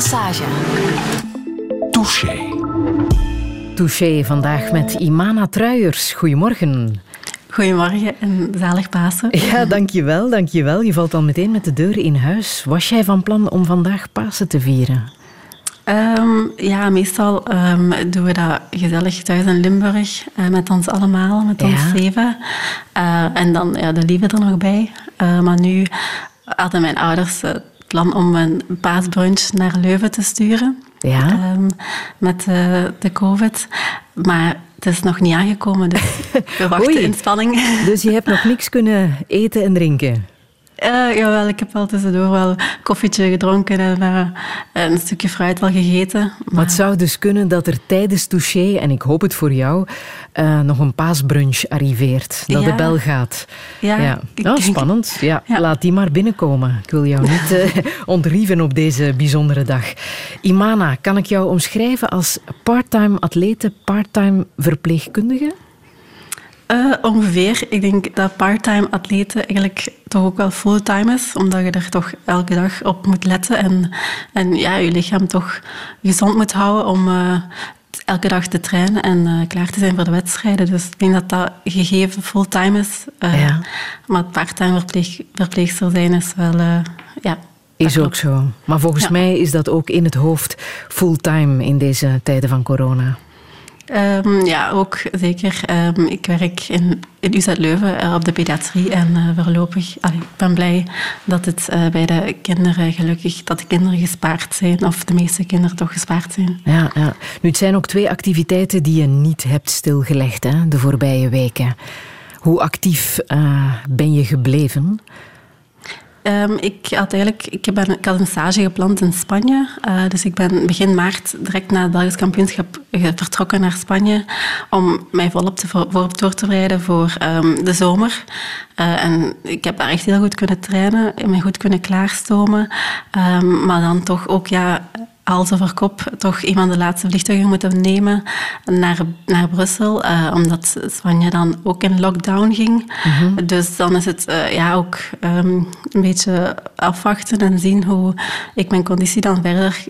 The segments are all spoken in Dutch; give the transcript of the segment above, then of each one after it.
Massage. Touché. Touché vandaag met Imana Truijers. Goedemorgen. Goedemorgen en zalig Pasen. Ja, dankjewel, dankjewel. Je valt al meteen met de deur in huis. Was jij van plan om vandaag Pasen te vieren? Ehm, ja, meestal ehm, doen we dat gezellig thuis in Limburg uh, met ons allemaal, met ons zeven. Uh, en dan ja, de lieve er nog bij. Uh, maar nu hadden mijn ouders het plan om een paasbrunch naar Leuven te sturen. Ja. Um, met de COVID. Maar het is nog niet aangekomen, dus we wachten in spanning. Dus je hebt nog niks kunnen eten en drinken? Uh, jawel, ik heb wel tussendoor wel koffietje gedronken en uh, een stukje fruit wel gegeten. Maar... maar... het zou dus kunnen dat er tijdens Touché, en ik hoop het voor jou, uh, nog een paasbrunch arriveert. Dat ja. de bel gaat. Ja, ja. Oh, spannend. Ja, ja, Laat die maar binnenkomen. Ik wil jou niet ontrieven op deze bijzondere dag. Imana, kan ik jou omschrijven als parttime atlete, parttime verpleegkundige? Uh, ongeveer. Ik denk dat parttime atleten eigenlijk toch ook wel fulltime is, omdat je er toch elke dag op moet letten en, en ja, je lichaam toch gezond moet houden om uh, elke dag te trainen en uh, klaar te zijn voor de wedstrijden. Dus ik denk dat dat gegeven fulltime is. ja. Maar parttime verpleeg, verpleegster zijn is wel... ja, is ook zo. Maar volgens ja. mij is dat ook in het hoofd fulltime in deze tijden van corona. Um, ja, ook zeker. Um, ik werk in, in UZ Leuven uh, op de pediatrie en uh, voorlopig, allee, ik ben blij dat het uh, bij de kinderen gelukkig, dat de kinderen gespaard zijn, of de meeste kinderen toch gespaard zijn. Ja, ja. Nu, het zijn ook twee activiteiten die je niet hebt stilgelegd hè, de voorbije weken. Hoe actief ben je gebleven? Um, ik, had eigenlijk, ik, ben, ik had een stage gepland in Spanje. Uh, dus ik ben begin maart direct na het Belgisch kampioenschap vertrokken naar Spanje om mij volop te voor, door te bereiden voor um, de zomer. Uh, en ik heb daar echt heel goed kunnen trainen, me goed kunnen klaarstomen. Um, maar dan toch ook ja, hals over kop toch een van de laatste vliegtuigen moeten nemen naar, naar Brussel, uh, omdat Spanje dan ook in lockdown ging. Mhm. Mm -hmm. Dus dan is het uh, ja, ook um, een beetje afwachten en zien hoe ik mijn conditie dan verder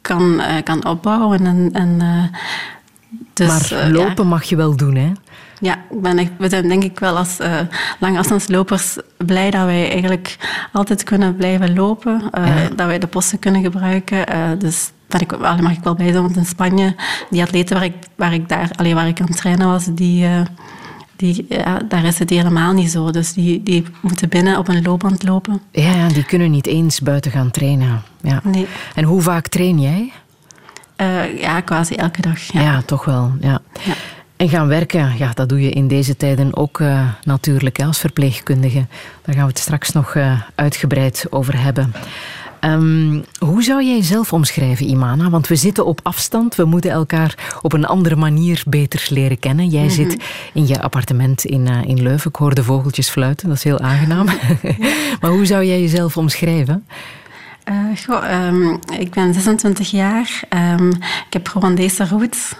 kan, uh, kan opbouwen. En, en, dus, maar lopen ja. mag je wel doen, hè? Ja, ben echt, we zijn denk ik wel als uh, langafstandslopers blij dat wij eigenlijk altijd kunnen blijven lopen. Uh, ja. Dat wij de posten kunnen gebruiken. Uh, dus ik, allee, mag ik wel bij zijn, want in Spanje, die atleten waar ik, waar ik, daar, allee, waar ik aan het trainen was, die, die, ja, daar is het helemaal niet zo. Dus die, die moeten binnen op een loopband lopen. Ja, ja, die kunnen niet eens buiten gaan trainen. Ja. Nee. En hoe vaak train jij? ja, quasi elke dag. Ja, ja toch wel. Ja. ja. En gaan werken, ja, dat doe je in deze tijden ook uh, natuurlijk hè, als verpleegkundige. Daar gaan we het straks nog uh, uitgebreid over hebben. Um, hoe zou jij jezelf omschrijven, Imana? Want we zitten op afstand, we moeten elkaar op een andere manier beter leren kennen. Jij mm -hmm. zit in je appartement in, uh, in Leuven. Ik hoor de vogeltjes fluiten, dat is heel aangenaam. maar hoe zou jij jezelf omschrijven? Uh, goh, um, ik ben 26 jaar. Um, ik heb Rwandese roots.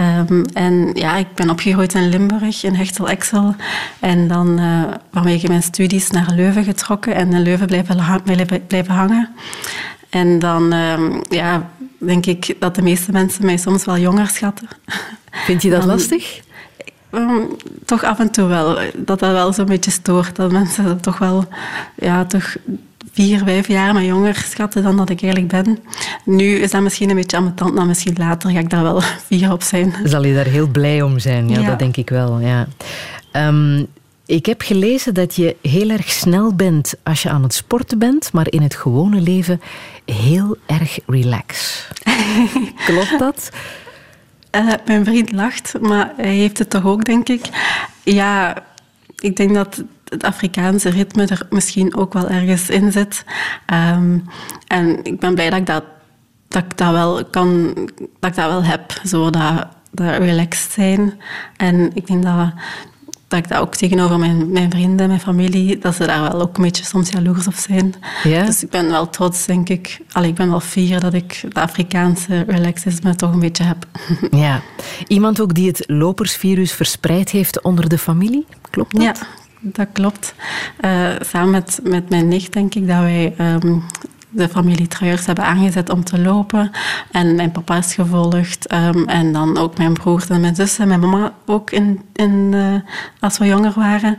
Um, en ja, ik ben opgegroeid in Limburg, in Hechtel-Exel. En dan uh, vanwege mijn studies naar Leuven getrokken en in Leuven blijven, blijven hangen. En dan ja, denk ik dat de meeste mensen mij soms wel jonger schatten. Vind je dat dan, lastig? Um, toch af en toe wel. Dat dat wel zo'n beetje stoort. Dat mensen dat toch wel ja, toch vier, vijf jaar maar jonger schatten dan dat ik eigenlijk ben. Nu is dat misschien een beetje ambetant, maar misschien later ga ik daar wel vier op zijn. Zal je daar heel blij om zijn? Ja, ja. dat denk ik wel. Ja. Um, ik heb gelezen dat je heel erg snel bent als je aan het sporten bent, maar in het gewone leven heel erg relax. Klopt dat? Uh, mijn vriend lacht, maar hij heeft het toch ook, denk ik. Ja, ik denk dat het Afrikaanse ritme er misschien ook wel ergens in zit. Um, en ik ben blij dat ik dat, dat, ik dat wel kan, dat ik dat wel heb, zo dat, dat relaxed zijn. En ik denk dat, dat ik dat ook tegenover mijn, mijn vrienden, mijn familie, dat ze daar wel ook een beetje soms jaloers op zijn. Dus ik ben wel trots, denk ik. Allee, ik ben wel fier dat ik het Afrikaanse relaxisme toch een beetje heb. Ja. Iemand ook die het lopersvirus verspreid heeft onder de familie? Klopt dat? Ja, dat klopt. Uh, samen met, met mijn nicht denk ik dat wij um, de familie Truijers hebben aangezet om te lopen. En mijn papa is gevolgd. Ehm, en dan ook mijn broer en mijn zus en mijn mama ook in, in, uh, als we jonger waren.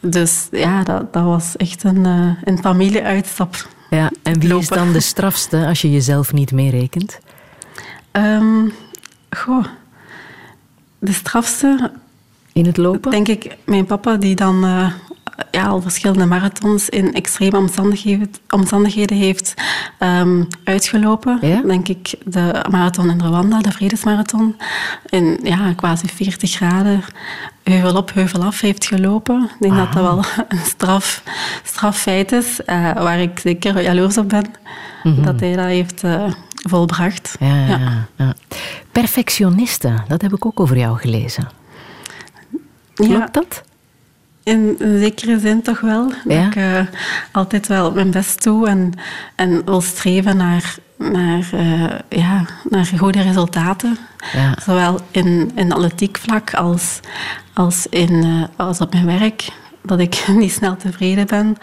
Dus ja, dat, dat was echt een, uh, een familieuitstap. Ja, en wie is dan de strafste als je jezelf niet meerekent? Um, goh, de strafste... In het lopen? Denk ik, mijn papa die dan uh, ja, al verschillende marathons in extreme omstandigheden, omstandigheden heeft um, uitgelopen. Ja? Denk ik de marathon in Rwanda, de vredesmarathon, in ja, quasi 40 graden heuvel op, heuvel af heeft gelopen. Ik denk dat dat wel een straf, straffeit is, uh, waar ik zeker jaloers op ben. Mm -hmm. Dat hij dat heeft uh, volbracht. Ja, ja. ja, Perfectioniste, dat heb ik ook over jou gelezen. Klopt dat? In zekere zin toch wel. Ja? Dat ik uh, altijd wel mijn best doe en, en wil streven naar, naar, uh, ja, naar goede resultaten. Ja. Zowel in, in atletiek vlak als, als, in, uh, als op mijn werk. Dat ik niet snel tevreden ben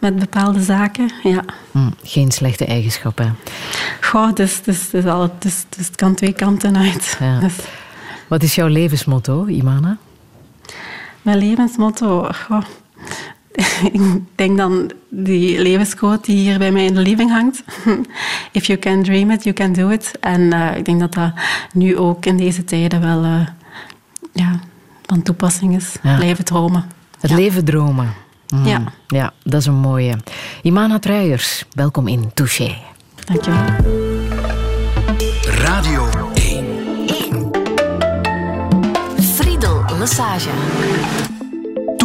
met bepaalde zaken. Ja. Hm, geen slechte eigenschappen. Goh, dus, dus, dus, al, dus, dus het kan twee kanten uit. Ja. Dus. Wat is jouw levensmotto, Imana? Mijn levensmotto? Goh. Ik denk dan die levensquote die hier bij mij in de living hangt. If you can dream it, you can do it. En uh, ik denk dat dat nu ook in deze tijden wel uh, ja, van toepassing is. Ja. Blijven dromen. Het ja. leven dromen. Mm. Ja. ja, dat is een mooie. Imana Truijers, welkom in Touché. Dankjewel. Radio 1. 1. Friedel Massage.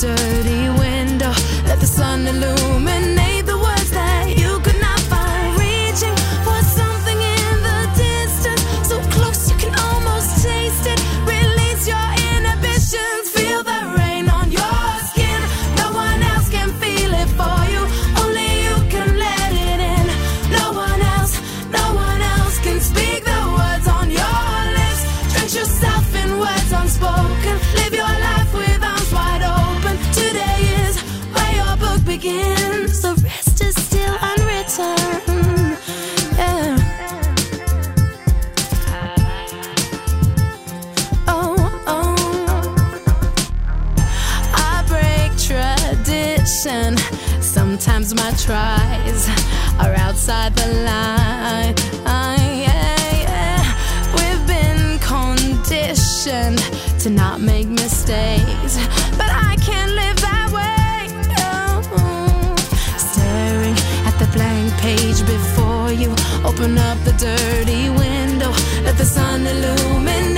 dirty tries are outside the line. Yeah, yeah. We've been conditioned to not make mistakes, but I can't live that way. No. Staring at the blank page before you, open up the dirty window, let the sun illuminate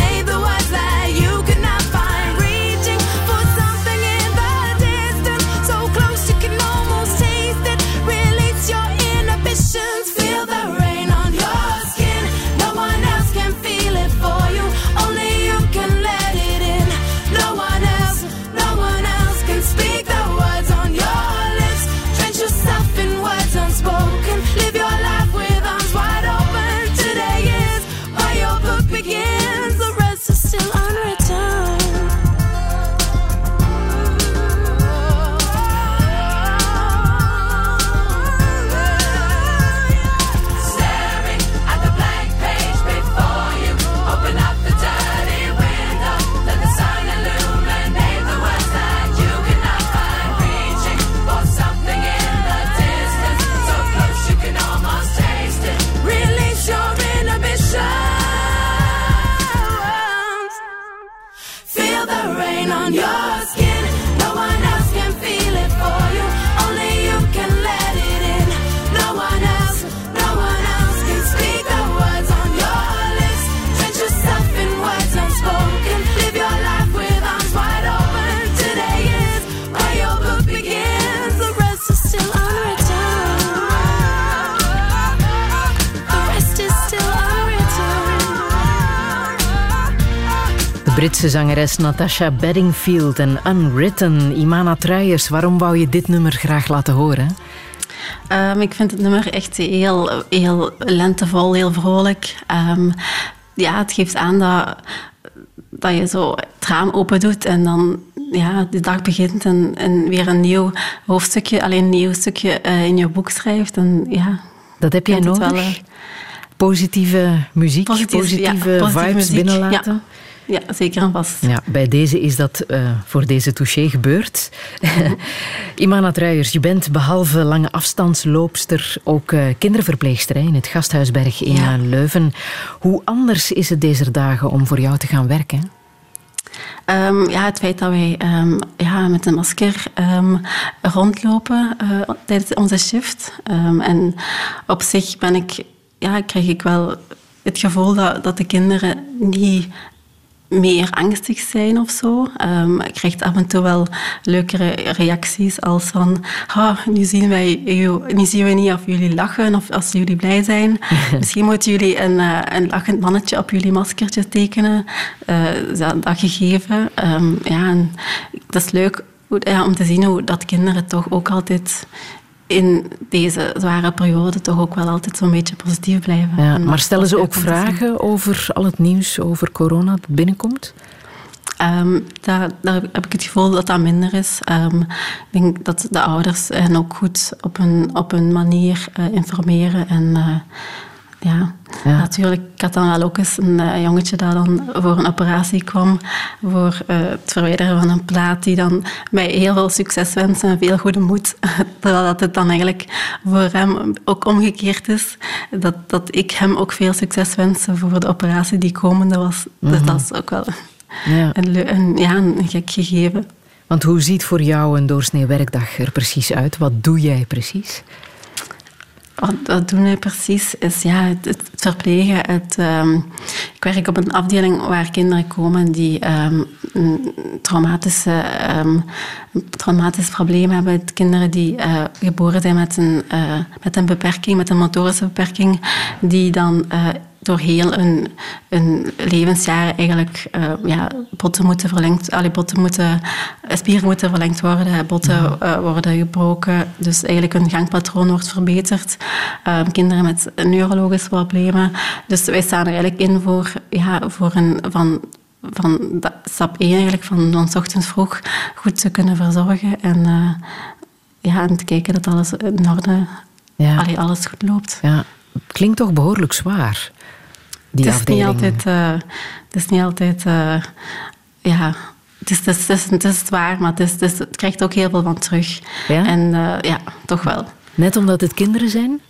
Britse zangeres Natasha Bedingfield en Unwritten. Imana Truijers, waarom wou je dit nummer graag laten horen? Um, ik vind het nummer echt heel, heel lentevol, heel vrolijk. Um, ja, het geeft aan dat, dat je zo het raam open doet en dan ja, de dag begint en, en weer een nieuw hoofdstukje, alleen een nieuw stukje uh, in je boek schrijft. En, ja, dat heb jij nodig? Wel, uh, positieve muziek, positieve, positieve ja, vibes muziek, binnenlaten? Ja. Ja, zeker en vast. Ja, bij deze is dat uh, voor deze touché gebeurd. Imana Truijers, je bent behalve lange afstandsloopster ook uh, kinderverpleegster in het Gasthuisberg in ja. Leuven. Hoe anders is het deze dagen om voor jou te gaan werken? Um, ja, het feit dat wij um, ja, met een masker um, rondlopen uh, tijdens onze shift. en op zich ben ik, ja, krijg ik wel het gevoel dat, dat de kinderen niet meer angstig zijn of zo. Um, ik krijg af en toe wel leukere reacties als van oh, nu, zien wij, nu zien we niet of jullie lachen of als jullie blij zijn. Misschien moeten jullie een, uh, een lachend mannetje op jullie maskertje tekenen. Uh, dat gegeven. Um, ja, en dat is leuk ja, om te zien hoe dat kinderen toch ook altijd in deze zware periode toch ook wel altijd zo'n beetje positief blijven. Ja, maar stellen ze ook vragen over al het nieuws over corona dat binnenkomt? Um, daar, daar, heb ik het gevoel dat dat minder is. Um, ik denk dat de ouders hen ook goed op een, op een manier uh, informeren en uh, ja, ja, natuurlijk. Ik had dan wel ook eens een uh, jongetje dat dan voor een operatie kwam voor uh, het verwijderen van een plaat, die dan mij heel veel succes wenste en veel goede moed. Terwijl dat het dan eigenlijk voor hem ook omgekeerd is. Dat, dat ik hem ook veel succes wenste voor de operatie die komende was. Mm -hmm. Dus dat is ook wel ja. Een, een, ja, een gek gegeven. Want hoe ziet voor jou een doorsnee werkdag er precies uit? Wat doe jij precies? Wat, doen wij precies? Is ja, het, verplegen. Het, um, ik werk op een afdeling waar kinderen komen die um, traumatische, um, traumatisch probleem hebben. Kinderen die uh, geboren zijn met een, uh, met een beperking, met een motorische beperking, die dan uh, door heel een, een levensjaar eigenlijk uh, ja, botten moeten verlengd, alle botten moeten, spieren moeten verlengd worden, botten uh, worden gebroken, dus eigenlijk hun gangpatroon wordt verbeterd. Uh, kinderen met neurologische problemen. Dus wij staan er eigenlijk in voor, ja, voor een van van stap 1 eigenlijk, van, van s ochtends vroeg goed te kunnen verzorgen en, ja, en te kijken dat alles in orde, ja. allee, alles goed loopt. Ja. Klinkt toch behoorlijk zwaar? die het is afdeling. Niet altijd, uh, het is niet altijd... Uh, ja, het is, het, is, het, is, het is zwaar, maar het, is, het, is, het krijgt ook heel veel van terug. Ja? En uh, ja, toch wel. Net omdat het kinderen zijn?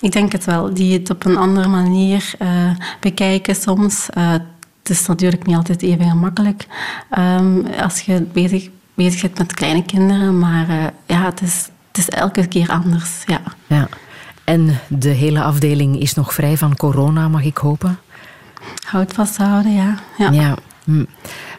Ik denk het wel. Die het op een andere manier bekijken soms. het is natuurlijk niet altijd even gemakkelijk um, als je bezig, bezig bent met kleine kinderen. Maar ja, het is, het is elke keer anders. Ja. ja. En de hele afdeling is nog vrij van corona, mag ik hopen? Houd vasthouden, ja. Ja. ja. Hm.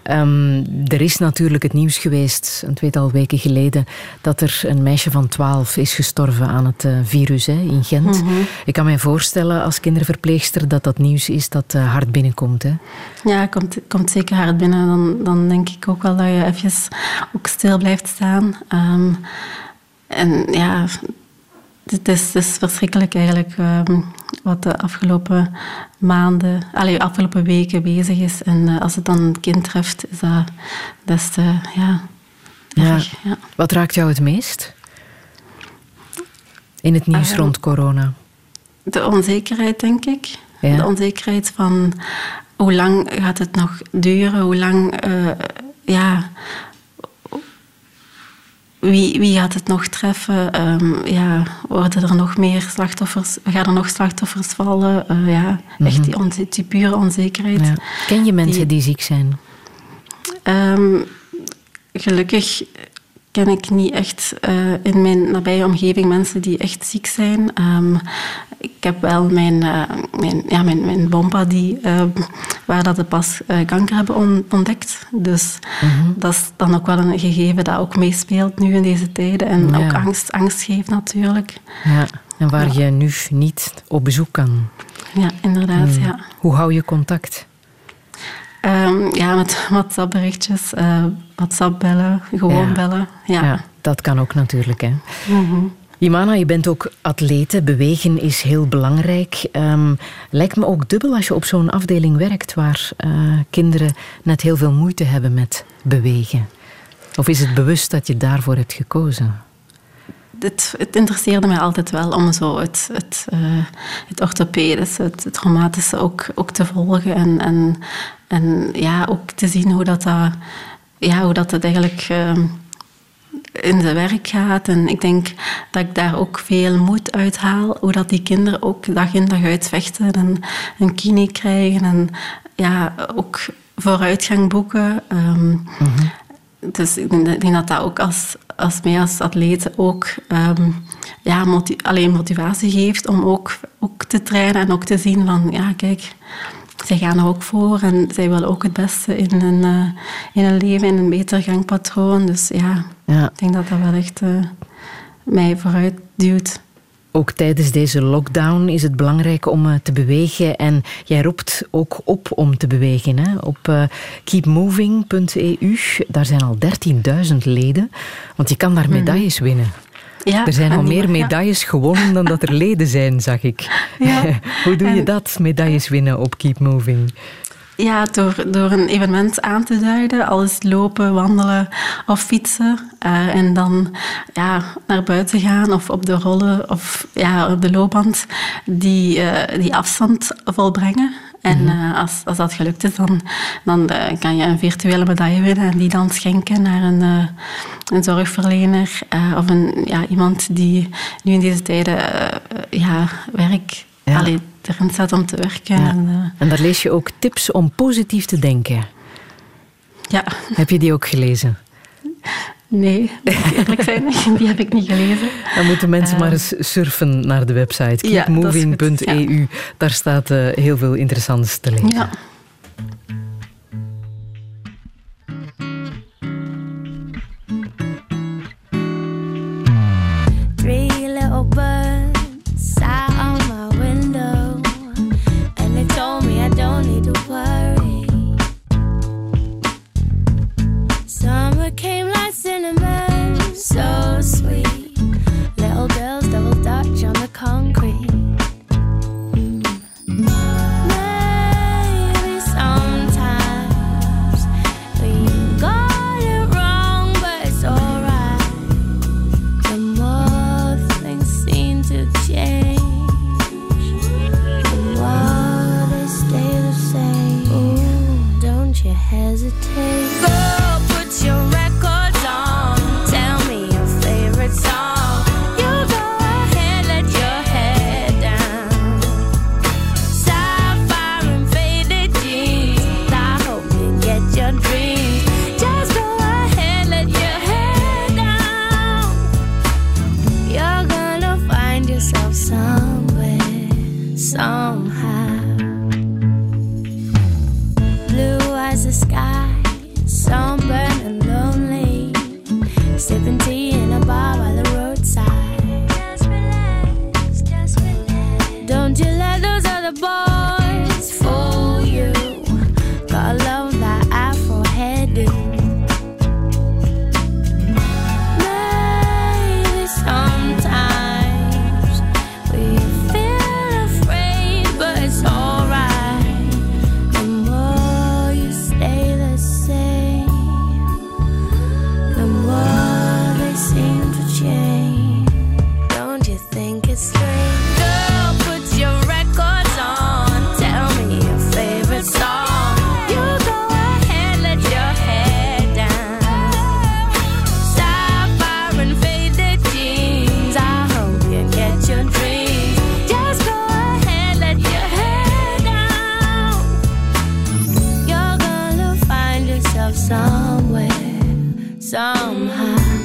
Um, er is natuurlijk het nieuws geweest, een tweetal weken geleden, dat er een meisje van 12 is gestorven aan het uh, virus hè, in Gent. Mm -hmm. Ik kan me voorstellen als kinderverpleegster dat dat nieuws is dat uh, hard binnenkomt. Hè? Ja, komt, komt zeker hard binnen. Dan, dan denk ik ook wel dat je even ook stil blijft staan. Um, en ja, het is, het is verschrikkelijk eigenlijk um, wat de afgelopen maanden, allee, afgelopen weken bezig is. En uh, als het dan een kind treft, is dat best, uh, ja, erg, ja. Wat raakt jou het meest in het nieuws uh, rond corona? De onzekerheid, denk ik. Ja. De onzekerheid van hoe lang gaat het nog duren, hoe lang, ja wie, wie gaat het nog treffen? Um, ja, worden er nog meer slachtoffers? Gaan er nog slachtoffers vallen? Uh, ja, echt die, on, die pure onzekerheid. Ja. Ken je mensen die, die ziek zijn? Um, gelukkig ken ik niet echt uh, in mijn nabije omgeving mensen die echt ziek zijn. Um, ik heb wel mijn, uh, mijn, ja, mijn, mijn bompa die, uh, waar dat de pas kanker hebben on, ontdekt. Dus -hmm. dat is dan ook wel een gegeven dat ook meespeelt nu in deze tijden. En ja. ook angst, angst geeft natuurlijk. Ja. En waar ja. je nu niet op bezoek kan. Ja, inderdaad. Mm. Ja. Hoe hou je contact? Ehm, ja, met WhatsApp-berichtjes, uh, WhatsApp-bellen, gewoon bellen. Ja. ja. dat kan ook natuurlijk. Hè. Imana, je bent ook atlete. Bewegen is heel belangrijk. Um, lijkt me ook dubbel als je op zo'n afdeling werkt waar uh, kinderen net heel veel moeite hebben met bewegen. Of is het bewust dat je daarvoor hebt gekozen? Het, het interesseerde mij altijd wel om zo het, het, uh, het orthopedische, het, het traumatische ook, ook te volgen. En, en, en ja, ook te zien hoe dat, dat, ja, hoe dat het eigenlijk... Uh, in zijn werk gaat. En ik denk dat ik daar ook veel moed uit haal. Hoe dat die kinderen ook dag in dag uit vechten en een kine krijgen. En ja, ook vooruitgang boeken. Um, Dus ik denk dat dat ook als, als mij als atleet ook um, ja, alleen motivatie geeft om ook, ook te trainen en ook te zien van, ja, kijk, zij gaan er ook voor en zij willen ook het beste in hun, uh, in hun leven, in een beter gangpatroon. Dus ja, ja. ik denk dat dat wel echt uh, mij vooruit duwt. Ook tijdens deze lockdown is het belangrijk om uh, te bewegen. En jij roept ook op om te bewegen. Hè? Op keepmoving.eu, daar zijn al 13.000 leden. Want je kan daar mhm. medailles winnen. Ja, er zijn al meer medailles gewonnen dan dat er leden zijn, zag ik. Ja. Hoe doe je dat, medailles winnen op Keep Moving? Ja, door, door een evenement aan te duiden, alles lopen, wandelen of fietsen. Uh, en dan ja, naar buiten gaan of op de rollen of ja, op de loopband die, uh, die afstand volbrengen. En uh, als, als dat gelukt is, dan, dan uh, kan je een virtuele medaille winnen en die dan schenken naar een, uh, een zorgverlener of een, ja, iemand die nu in deze tijden ja, werk ja. Allee, erin staat om te werken. Ja. En, en daar lees je ook tips om positief te denken. Ja. Heb je die ook gelezen? Nee, eerlijk zijn, die heb ik niet gelezen. Dan moeten mensen maar eens surfen naar de website keepmoving.eu. Daar staat heel veel interessants te lezen. Ja.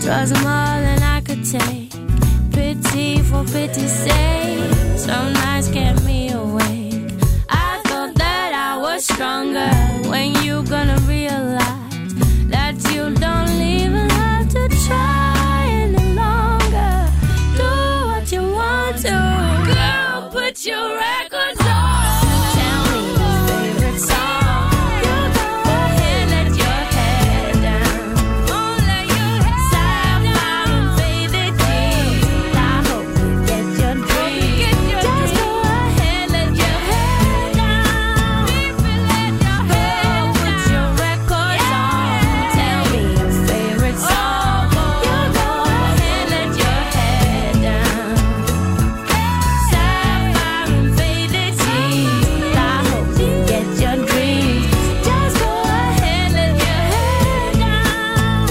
Cause I'm all that I could take. Pity for pity's sake. So nice.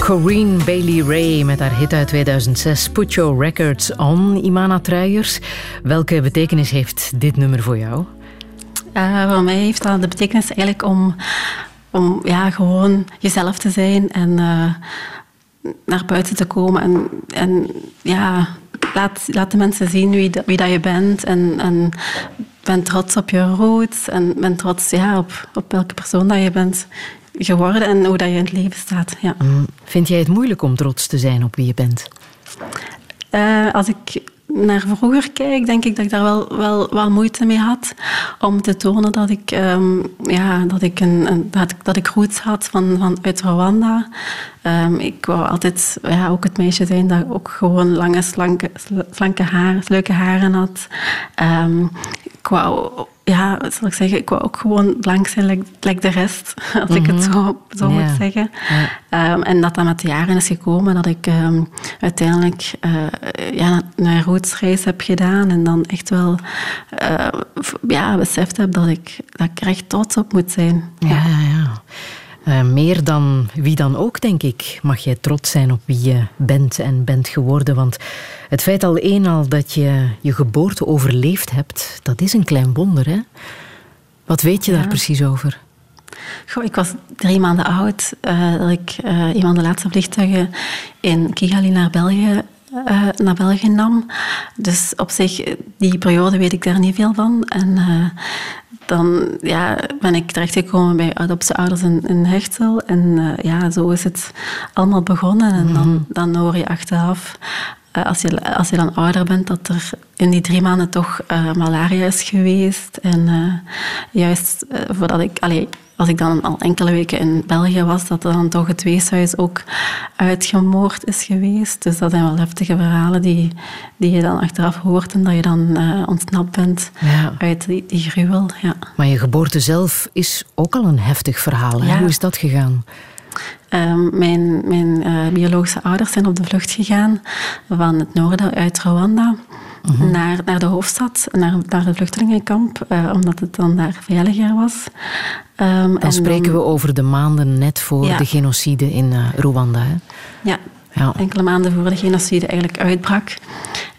Corrine Bailey Ray met haar hit uit 2006 Put Your Records On, Imana Truijers. Welke betekenis heeft dit nummer voor jou? Uh, voor mij heeft dat de betekenis eigenlijk om, om ja, gewoon jezelf te zijn en uh, naar buiten te komen. En, en ja, laat, laat de mensen zien wie, wie dat je bent. En, en ben trots op je roots en ben trots ja, op, op welke persoon dat je bent geworden en hoe dat je in het leven staat. Ja. Mm. Vind jij het moeilijk om trots te zijn op wie je bent? Uh, als ik naar vroeger kijk, denk ik dat ik daar wel, wel, wel moeite mee had om te tonen dat ik, um, ja, dat ik, een, een, dat, dat ik roots had van, van uit Rwanda. Um, ik wou altijd ja, ook het meisje zijn dat ook gewoon lange, slanke, slanke leuke haren had. Um, ik wou ja, zal ik zeggen, ik wou ook gewoon blank zijn, like, de rest, als ik het mhm. zo, zo moet zeggen. Ehm, en dat dat met de jaren is gekomen, dat ik ehm, uiteindelijk uh, ja, een rootsreis heb gedaan en dan echt wel uh, ja, beseft heb dat ik, dat ik er echt trots op moet zijn. Ja, ja, ja. Uh, meer dan wie dan ook, denk ik, mag jij trots zijn op wie je bent en bent geworden. Want het feit al eenmaal dat je je geboorte overleefd hebt, dat is een klein wonder, hè? Wat weet je daar precies over? Goh, ik was drie maanden oud uh, dat ik uh, een van de laatste vliegtuigen in Kigali naar België uh, naar België nam. Dus op zich, die periode weet ik daar niet veel van. En uh, dan ja, ben ik terechtgekomen bij adoptieouders in, in Hechtel. En uh, ja, zo is het allemaal begonnen. En dan, mhm. dan hoor je achteraf eh, als je, als je dan ouder bent, dat er in die drie maanden toch uh, malaria is geweest. En uh, juist voordat ik, allee, als ik dan al enkele weken in België was, dat er dan toch het weeshuis ook uitgemoord is geweest. Dus dat zijn wel heftige verhalen die, die je dan achteraf hoort en dat je dan ontsnapt bent uit die, die gruwel. Ja. Maar je geboorte zelf is ook al een heftig verhaal. Hoe is dat gegaan? Um, mijn mijn uh, biologische ouders zijn op de vlucht gegaan van het noorden uit Rwanda. Mhm. Naar, naar de hoofdstad, naar, naar het vluchtelingenkamp, uh, omdat het dan daar veiliger was. Um, dan spreken we over de maanden net voor de genocide in uh, Rwanda. Hè? Ja, ja, enkele maanden voor de genocide eigenlijk uitbrak.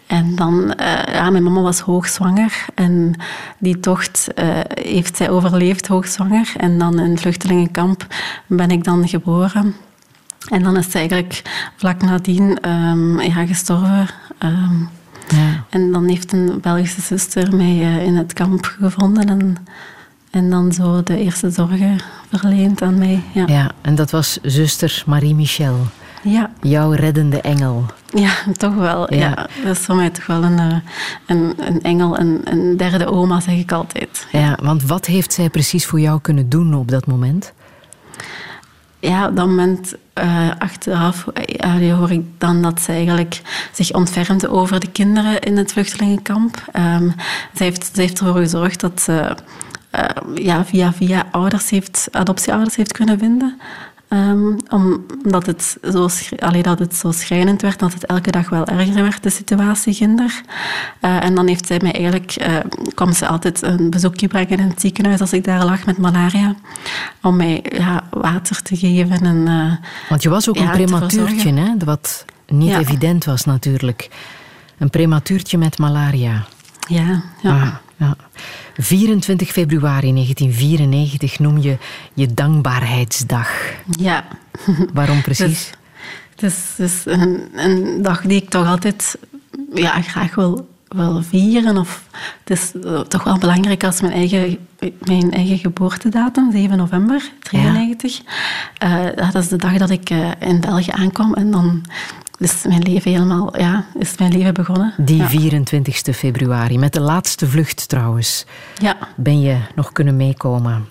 En dan, uh, ja, mijn mama was hoogzwanger en die tocht uh, heeft zij overleefd, hoogzwanger. En dan in het vluchtelingenkamp ben ik dan geboren. En dan is ze eigenlijk vlak nadien um, ja, gestorven. Um, ja. En dan heeft een Belgische zuster mij uh, in het kamp gevonden en, en dan zo de eerste zorgen verleend aan mij. Ja, ja en dat was zuster Marie-Michel. Ja. Jouw reddende engel. Ja, toch wel. Ja. Dat is voor mij toch wel een, eh, een, een engel, een, een derde oma, zeg ik altijd. Ja, want wat heeft zij precies voor jou kunnen doen op dat moment? Ja, op dat moment uh, achteraf uh, hoor ik dan dat ze eigenlijk zich ontfermde over de kinderen in het vluchtelingenkamp. Um, ze, heeft, ze heeft ervoor gezorgd dat ze uh, ja, via, via ouders heeft, adoptieouders heeft kunnen vinden. Um, omdat het, zo, allee, dat het zo schrijnend werd, dat het elke dag wel erger werd, de situatie ginder. Uh, en dan heeft zij mij eigenlijk, uh, kwam ze altijd een bezoekje brengen in het ziekenhuis als ik daar lag met malaria, om mij ja, water te geven. En, uh, Want je was ook een prematuurtje, hè? wat niet evident was natuurlijk. Een prematuurtje met malaria. Ja, ja. Ah, ja. 24 februari 1994 noem je je dankbaarheidsdag. Ja. Waarom precies? Het is, het is een, een, dag die ik toch altijd ja, graag wil, wil vieren. Of, het is toch wel belangrijk als mijn eigen, mijn eigen geboortedatum, 7 november 93. Ja. Uh, dat is de dag dat ik uh, in België aankwam. En dan is mijn leven helemaal, ja, is mijn leven begonnen. Die 24 februari, met de laatste vlucht trouwens, ja. ben je nog kunnen meekomen.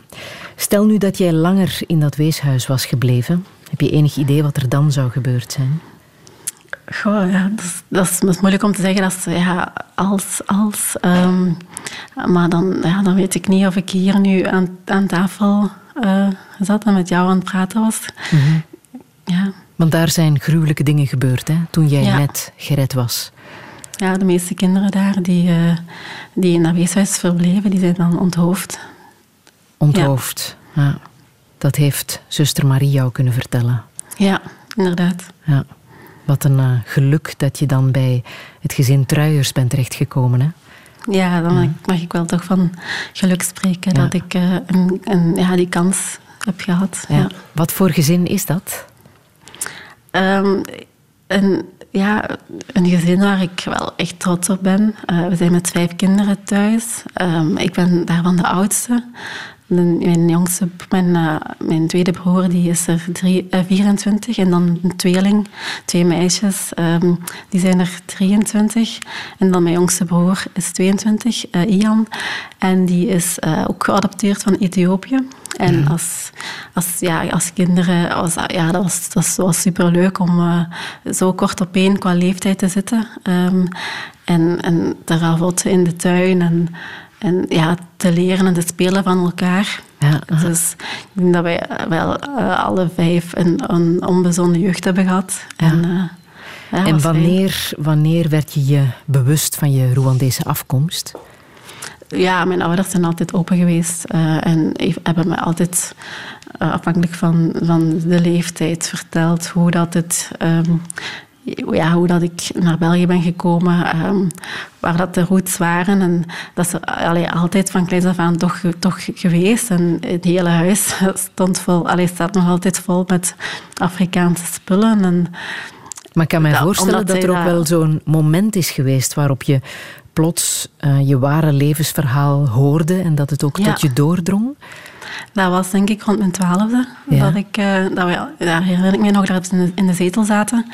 Stel nu dat jij langer in dat weeshuis was gebleven. Heb je enig idee wat er dan zou gebeurd zijn? Goh, ja, dat, is, dat, is, moeilijk om te zeggen. Als, ja, als, als, um, maar dan, ja, dan weet ik niet of ik hier nu aan, aan tafel uh, zat en met jou aan het praten was. Mm -hmm. Ja. Want daar zijn gruwelijke dingen gebeurd, hè, toen jij net gered was. Ja, de meeste kinderen daar die, uh, die in dat weeshuis verbleven, die zijn dan onthoofd. Onthoofd, ja. ja. Dat heeft zuster Marie jou kunnen vertellen. Ja, inderdaad. Ja. Wat een eh, geluk dat je dan bij het gezin Truijers bent terechtgekomen. Hè? Ja, dan mag ik- mag ik wel toch van geluk spreken Ja. dat ik eh, een, een, ja, die kans heb gehad. Wat voor gezin is dat? Een, ja, een gezin waar ik wel echt trots op ben. Eh, we zijn met vijf kinderen thuis. Ehm, ik ben daarvan de oudste. Mijn, jongste, mijn, eh, mijn tweede broer, die is er drie, eh, 24. En dan een tweeling, twee meisjes, ehm, die zijn er 23. En dan mijn jongste broer is 22, eh, Ian. En die is eh, ook geadopteerd van Ethiopië. En als, als, ja, als kinderen, was, dat- ja, dat was, dat was superleuk om eh, zo kort op één qua leeftijd te zitten. Ehm, en, en te ravotten in de tuin en, en ja, te leren en te spelen van elkaar. Ja. Dus ik denk dat wij eh, wel eh, alle vijf een, een onbezonnen jeugd hebben gehad. En, eh, ja, en was fijn. wanneer, wanneer werd je je bewust van je Rwandese afkomst? Ja, mijn ouders zijn altijd open geweest eh, en hebben me altijd, eh, afhankelijk van, van de leeftijd, verteld hoe dat het... ehm, ja, hoe dat ik naar België ben gekomen, ehm, waar dat de roots waren. En dat is allee, altijd van kleins af aan toch, toch geweest. En het hele huis stond vol, allee, staat nog altijd vol met Afrikaanse spullen. En, Maar ik kan me Ja, voorstellen dat er ook dat- wel zo'n moment is geweest waarop je plots eh, je ware levensverhaal hoorde en dat het ook Ja. tot je doordrong. Dat was denk ik rond mijn twaalfde. Ja. Dat ik, eh, dat we, daar herinner ik me nog dat we in de, in de zetel zaten.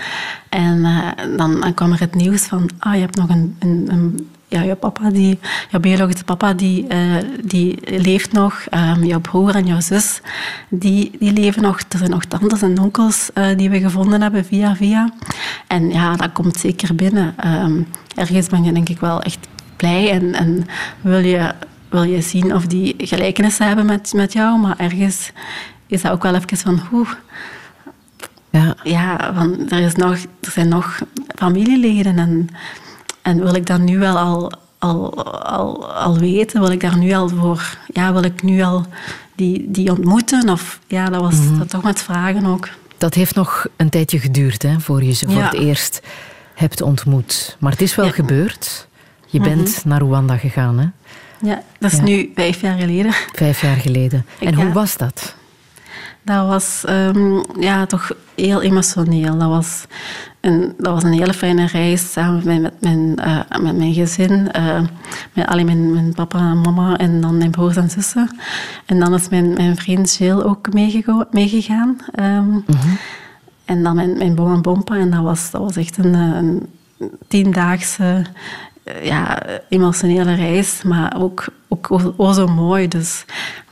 En eh, dan, dan kwam er het nieuws van... Ah, je hebt nog een... een, een ja, je papa, die, je biologische papa, die, eh, die leeft nog. Ehm, jouw broer en jouw zus, die, die leven nog. Er zijn nog tantes en onkels die we gevonden hebben via via. En ja, dat komt zeker binnen. Ehm, ergens ben je denk ik wel echt blij en, en wil je wil je zien of die gelijkenissen hebben met, met jou, maar ergens is dat ook wel even van, oeh, Ja, ja, van, er, is nog, er zijn nog familieleden en, en wil ik dat nu wel al, al, al, al weten? Wil ik daar nu al voor, ja, wil ik nu al die, die ontmoeten? Of ja, dat was dat toch met vragen ook. dat heeft nog een tijdje geduurd hè, voor je ze voor Ja. het eerst hebt ontmoet. Maar het is wel Ja. Mhm. gebeurd. Je bent naar Rwanda gegaan, hè? Ja, dat is Ja. nu vijf jaar geleden. vijf jaar geleden. En hoe was dat? Dat was ehm, ja, toch heel emotioneel. Dat was, een, dat was een hele fijne reis samen met, met, mijn, eh, met mijn gezin. eh, met alleen mijn, mijn papa en mama en dan mijn broers en zussen. En dan is mijn, mijn vriend Jill ook meegego- meegegaan. ehm, En dan mijn, mijn bom en bompa. En dat was, dat was echt een, eh, een tiendaagse ja, emotionele reis. Maar ook, ook o, o zo mooi. Dus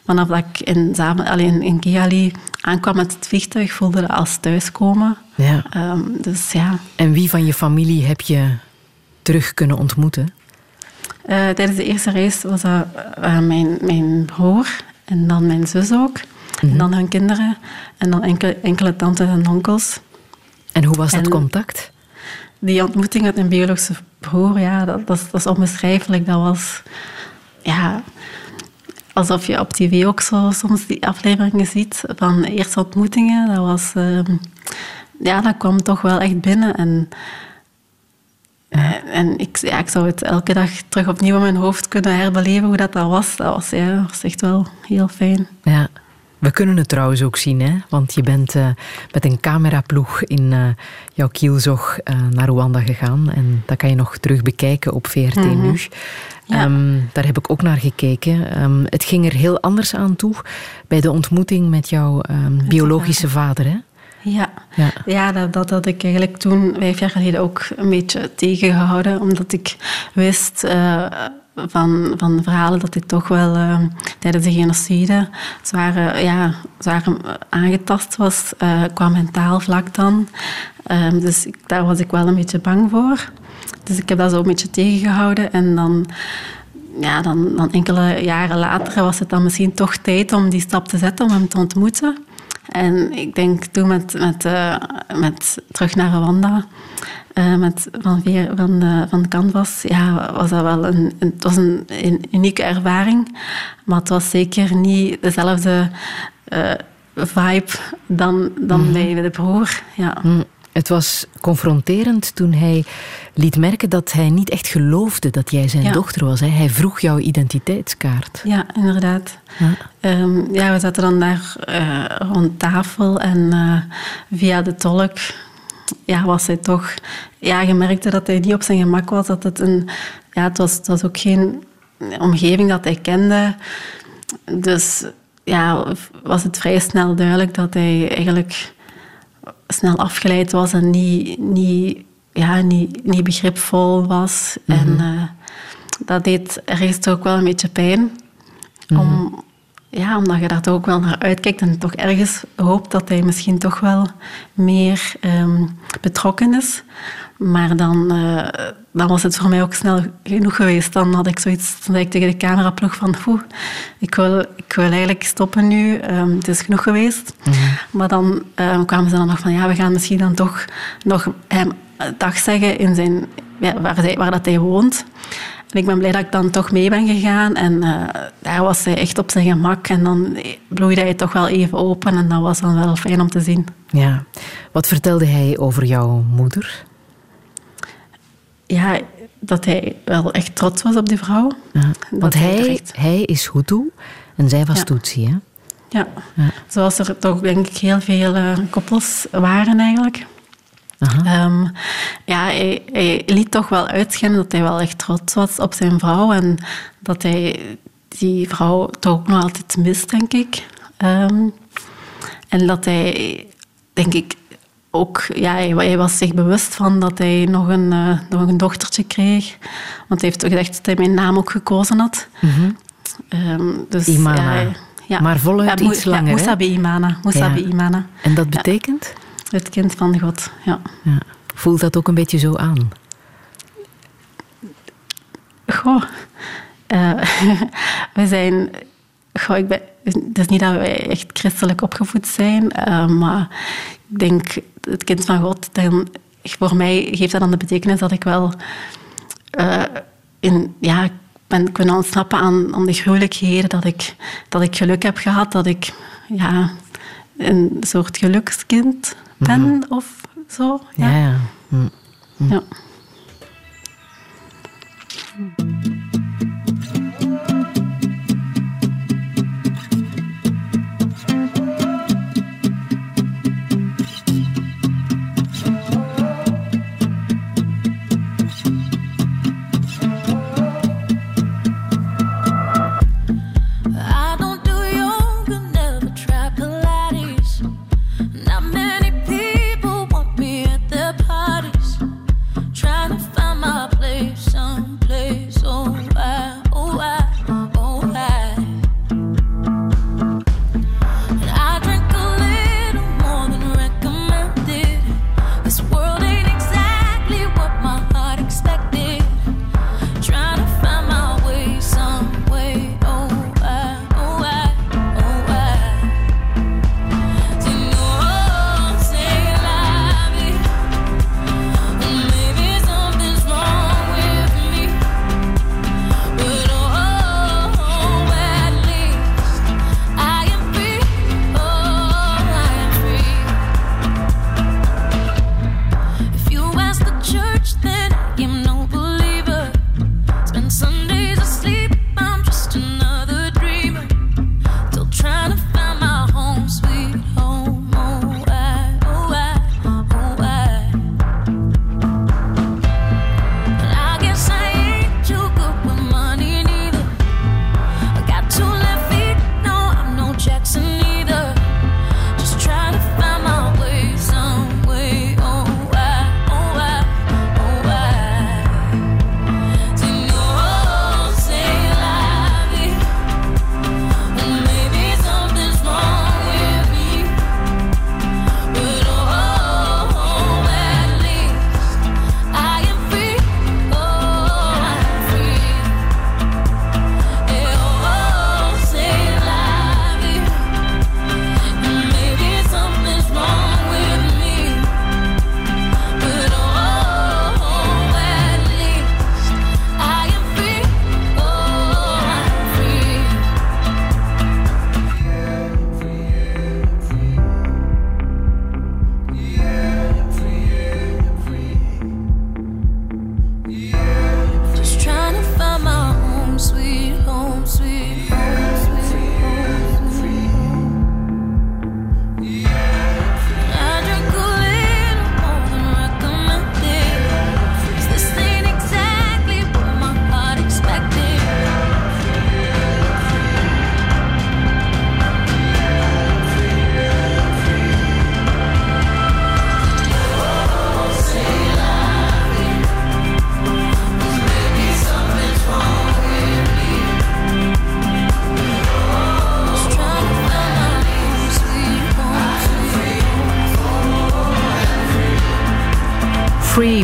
vanaf dat ik in, Zamen- alleen in Kigali aankwam met het vliegtuig, voelde dat als thuiskomen. Ja. Ehm, dus ja, En wie van je familie heb je terug kunnen ontmoeten? Eh, tijdens de eerste reis was dat eh, mijn, mijn broer en dan mijn zus ook. En dan hun kinderen en dan enkele, enkele tantes en onkels. En hoe was dat contact? Die ontmoeting met mijn biologische broer, ja, dat, dat, dat is onbeschrijfelijk. Dat was, ja, alsof je op tv ook zo soms die afleveringen ziet van eerste ontmoetingen. Dat was, ehm, ja, dat kwam toch wel echt binnen. En, eh, en ik, ja, ik zou het elke dag terug opnieuw in mijn hoofd kunnen herbeleven hoe dat, dat was. Dat was, ja, was echt wel heel fijn. Ja. We kunnen het trouwens ook zien, hè? want je bent eh, met een cameraploeg in eh, jouw kielzog eh, naar Rwanda gegaan. En dat kan je nog terug bekijken op VRT Nu. Ja. Ehm, daar heb ik ook naar gekeken. Ehm, het ging er heel anders aan toe bij de ontmoeting met jouw ehm, biologische vader. Hè? Ja, Ja. ja. dat, dat had ik eigenlijk toen, vijf jaar geleden, ook een beetje tegengehouden. Omdat ik wist van, van verhalen dat hij toch wel eh, tijdens de genocide zwaar, eh, ja, zwaar aangetast was, eh, qua mentaal vlak dan. Ehm, dus daar was ik wel een beetje bang voor. Dus ik heb dat zo een beetje tegengehouden. En dan ja, dan, dan enkele jaren later was het dan misschien toch tijd om die stap te zetten, om hem te ontmoeten. En ik denk toen met, met, eh, met terug naar Rwanda, eh, met, van, Veer- van, de, van Canvas, ja, was dat wel een, het was een, een unieke ervaring. Maar het was zeker niet dezelfde eh, vibe dan, dan bij de broer. Ja. Hm. Het was confronterend toen hij liet merken dat hij niet echt geloofde dat jij zijn Ja. dochter was. Hè. Hij vroeg jouw identiteitskaart. Ja, inderdaad. Ja. Ehm, ja, we zaten dan daar eh, rond tafel en eh, via de tolk ja, was hij toch... Ja, je merkte dat hij niet op zijn gemak was. Dat het, een, ja, het, was, het was ook geen omgeving dat hij kende. Dus ja, was het vrij snel duidelijk dat hij eigenlijk snel afgeleid was en niet, niet, ja, niet, niet begripvol was. En eh, dat deed ergens toch ook wel een beetje pijn. Om, ja, omdat je daar toch ook wel naar uitkijkt en toch ergens hoopt dat hij misschien toch wel meer ehm, betrokken is. Maar dan, eh, dan was het voor mij ook snel genoeg geweest. Dan had ik zoiets, dan zei ik tegen de cameraploeg van oeh, ik wil, ik wil eigenlijk stoppen nu, Ehm, het is genoeg geweest. Maar dan ehm, kwamen ze dan nog van ja, we gaan misschien dan toch nog hem dag zeggen in zijn, ja, waar, hij, waar dat hij woont. En ik ben blij dat ik dan toch mee ben gegaan. En eh, daar was hij echt op zijn gemak. En dan bloeide hij toch wel even open. En dat was dan wel fijn om te zien. Ja. Wat vertelde hij over jouw moeder? Ja, dat hij wel echt trots was op die vrouw. Ja. Want hij hij, echt- hij is Hutu en zij was Ja. Tutsi. Hè? Ja. Ja. Zoals er toch denk ik heel veel eh, koppels waren eigenlijk. Aha. Ehm, ja, hij, hij liet toch wel uitschijnen dat hij wel echt trots was op zijn vrouw. En dat hij die vrouw toch ook nog altijd mist, denk ik. Ehm, en dat hij, denk ik, ook... Ja, hij, was zich bewust van dat hij nog een, eh, nog een dochtertje kreeg. Want hij heeft gezegd dat hij mijn naam ook gekozen had. Ehm, dus, Imana. ja, ja. Maar voluit Ja, iets langer? Ja, Musabi Imana. Musabi Ja. Imana. En dat betekent? Het kind van God, ja. Ja. Voelt dat ook een beetje zo aan? Goh, eh, we zijn... Goh, ik ben, het is niet dat wij echt christelijk opgevoed zijn, eh, maar ik denk, het kind van God, dan, voor mij geeft dat dan de betekenis dat ik wel eh, in, ja, ben kunnen ontsnappen aan, aan de gruwelijkheden, dat ik, dat ik geluk heb gehad, dat ik ja, een soort gelukskind ben of zo. Ja, ja. Ja.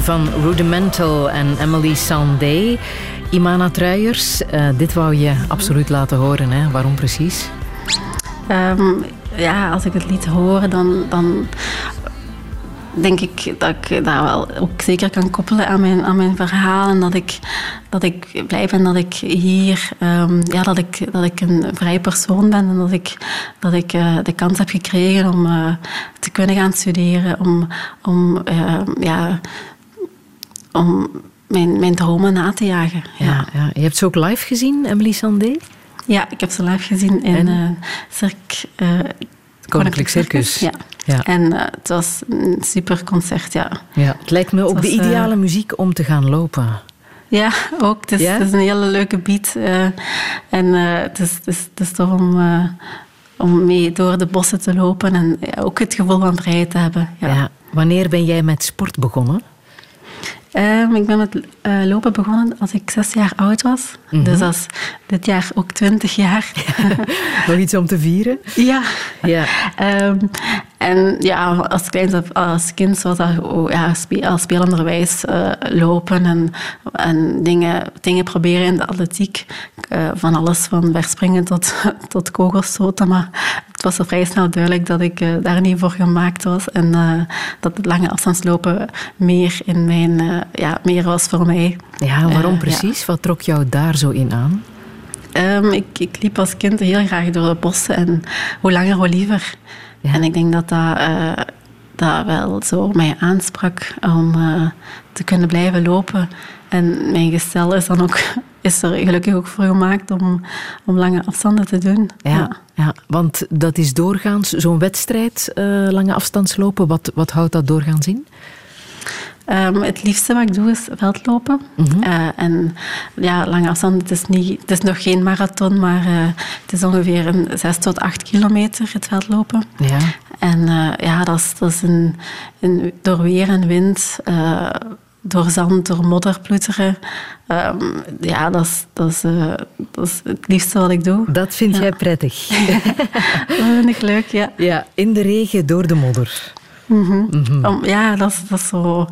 Van Rudimental en Emily Sandé. Imana Truijers, uh, dit wou je absoluut laten horen. Hè? Waarom precies? Um, ja, als ik het lied hoor, dan, dan denk ik dat ik dat wel ook zeker kan koppelen aan mijn, aan mijn verhaal. En dat ik, dat ik blij ben dat ik hier um, ja, dat ik, dat ik een vrij persoon ben. En dat ik, dat ik uh, de kans heb gekregen om uh, te kunnen gaan studeren. Om, om, uh, ja, om mijn, mijn dromen na te jagen. Ja. Ja, ja. Je hebt ze ook live gezien, Emily Sandé? Ja, ik heb ze live gezien in uh, Cirque... Koninklijk Circus. Ja. ja. En uh, het was een super concert, ja. ja. Het lijkt me ook was, de ideale muziek om te gaan lopen. Ja, ook. Het is, ja? het is een hele leuke beat. En het, is, het, is, het is tof om, om mee door de bossen te lopen en ook het gevoel van vrijheid te hebben. Ja. ja. Wanneer ben jij met sport begonnen? Um, ik ben met uh, lopen begonnen als ik zes jaar oud was. Mm -hmm. Dus dat is dit jaar ook twintig jaar. Nog iets om te vieren? Ja. ja. Um, en ja, als, klein, als kind was dat oh, ja, als spelenderwijs uh, lopen en, en dingen, dingen proberen in de atletiek. Uh, van alles van verspringen tot, tot kogelstoten. Maar het was al vrij snel duidelijk dat ik uh, daar niet voor gemaakt was. En dat het lange afstandslopen meer, in mijn, ja, meer was voor mij. Ja, waarom precies? Ja. Wat trok jou daar zo in aan? Um, ik, ik liep als kind heel graag door de bossen en hoe langer, hoe liever. Ja. En ik denk dat dat, uh, dat wel zo mij aansprak om uh, te kunnen blijven lopen. En mijn gestel is dan ook is er gelukkig ook voor gemaakt om, om lange afstanden te doen. Ja, ja. ja want dat is doorgaans zo'n wedstrijd, uh, lange afstandslopen. Wat, wat houdt dat doorgaans in? Um, het liefste wat ik doe is veldlopen. Mm -hmm. uh, en ja, lange afstand, het is, niet, het is nog geen marathon, maar uh, het is ongeveer een 6 tot 8 kilometer, het veldlopen. Ja. En uh, ja, dat is, dat is een, een, door weer en wind, door zand, door modder ploeteren. Um, ja, dat is, dat, is, dat is het liefste wat ik doe. Dat vind ja. jij prettig? dat vind ik leuk, ja. Ja, in de regen, door de modder. Mm -hmm. Mm -hmm. Om, ja, dat is, dat is zo...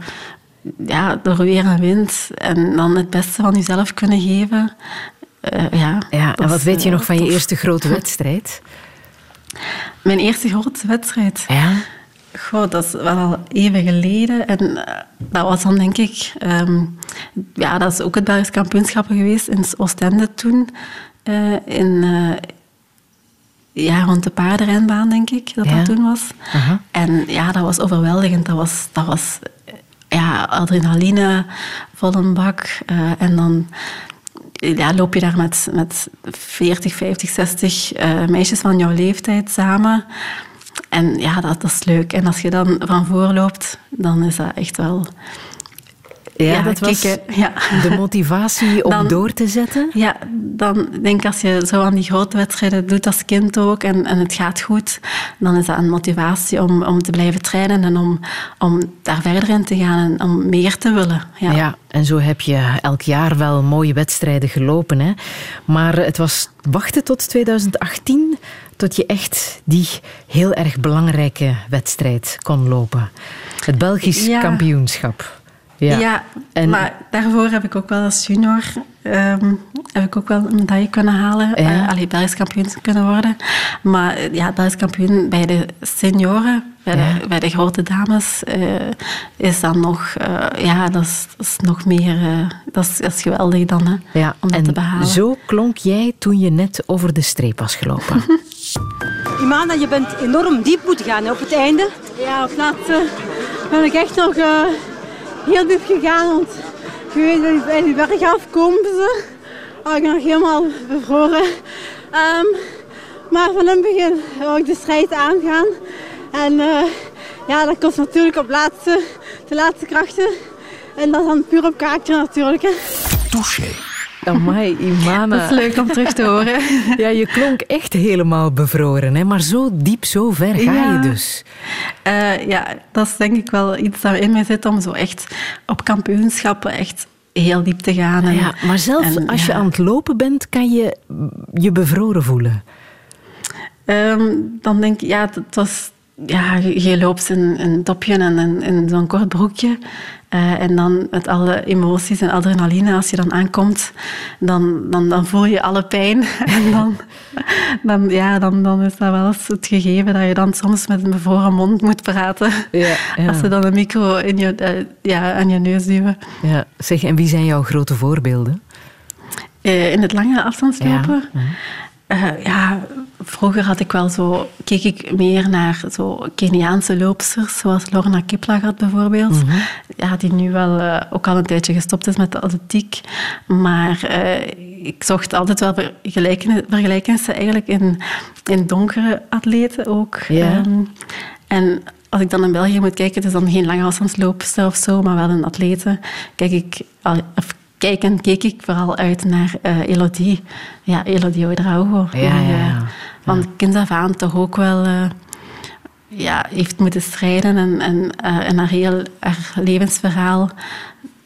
Ja, door weer en wind. En dan het beste van jezelf kunnen geven. Uh, ja, ja, en wat weet je nog van je eerste grote wedstrijd? Mijn eerste grote wedstrijd? Ja. Goh, dat is wel al even geleden. En uh, dat was dan denk ik... Um, ja, dat is ook het Belgisch kampioenschappen geweest in Oostende toen. In, ja, rond de paardenrenbaan, denk ik, dat ja. dat toen was. Uh -huh. En ja, dat was overweldigend. Dat was, dat was ja, adrenaline, vol een bak. Uh, en dan ja, loop je daar met, met 40, 50, 60 uh, meisjes van jouw leeftijd samen. En ja, dat, dat is leuk. En als je dan van voor loopt, dan is dat echt wel ja, ja, dat was ja. de motivatie om dan, door te zetten? Ja, dan denk ik als je zo aan die grote wedstrijden doet als kind ook en, en het gaat goed, dan is dat een motivatie om, om te blijven trainen en om, om daar verder in te gaan en om meer te willen. Ja. ja, en zo heb je elk jaar wel mooie wedstrijden gelopen. Hè? Maar het was wachten tot 2018 tot je echt die heel erg belangrijke wedstrijd kon lopen. Het Belgisch ja. kampioenschap. Ja, ja en... maar daarvoor heb ik ook wel als junior um, heb ik ook wel een medaille kunnen halen. Ja. Uh, allee, Belgisch kampioen kunnen worden. Maar ja, Belgisch kampioen bij de senioren, bij, ja. de, bij de grote dames, uh, is dan nog, uh, ja, dat is, dat is nog meer, dat is, dat, is, geweldig dan, hè, ja. om dat en te behalen. zo klonk jij toen je net over de streep was gelopen. Imana, je bent enorm diep moeten gaan hè, op het einde. Ja, op laatste ben ik echt nog heel diep gegaan. Want je weet, bij die berg af komen ze. Ik ben nog helemaal bevroren. Um, maar van het begin wil ik de strijd aangaan. En uh, ja, dat kost natuurlijk op laatste, de laatste krachten. En dat is dan puur op kaartje natuurlijk. Amai, Imana. Dat is leuk om terug te horen. Ja, je klonk echt helemaal bevroren, hè? maar zo diep, zo ver ga ja. je dus. Uh, ja, dat is denk ik wel iets dat in mij zit om zo echt op kampioenschappen echt heel diep te gaan. En, ja, maar zelfs en, als je ja. aan het lopen bent, kan je je bevroren voelen. Um, dan denk ik, ja, het was, ja, je loopt in een topje en in, in zo'n kort broekje. Uh, en dan met alle emoties en adrenaline, als je dan aankomt, dan, dan, dan voel je alle pijn. en dan, dan, ja, dan, dan is dat wel eens het gegeven dat je dan soms met een bevroren mond moet praten. Ja, ja. Als ze dan een micro in je, uh, ja, aan je neus duwen. Ja. Zeg, en wie zijn jouw grote voorbeelden? Uh, in het lange afstandslopen? Ja. Ja, vroeger had ik wel zo, keek ik meer naar zo Keniaanse loopsters, zoals Lorna Kiplagat bijvoorbeeld. Mm -hmm. ja, die nu wel uh, ook al een tijdje gestopt is met de atletiek. Maar uh, ik zocht altijd wel vergelijkenissen eigenlijk in, in donkere atleten ook. Yeah. Um, en als ik dan in België moet kijken, het is dan geen lange afstandsloopster of zo, maar wel een atlete, kijk ik, of kijken keek ik vooral uit naar uh, Elodie. Ja, Elodie Ouedraogo. Ja, ja, ja. kind af aan toch ook wel... Uh, ja, heeft moeten strijden en, en, uh, en haar heel haar levensverhaal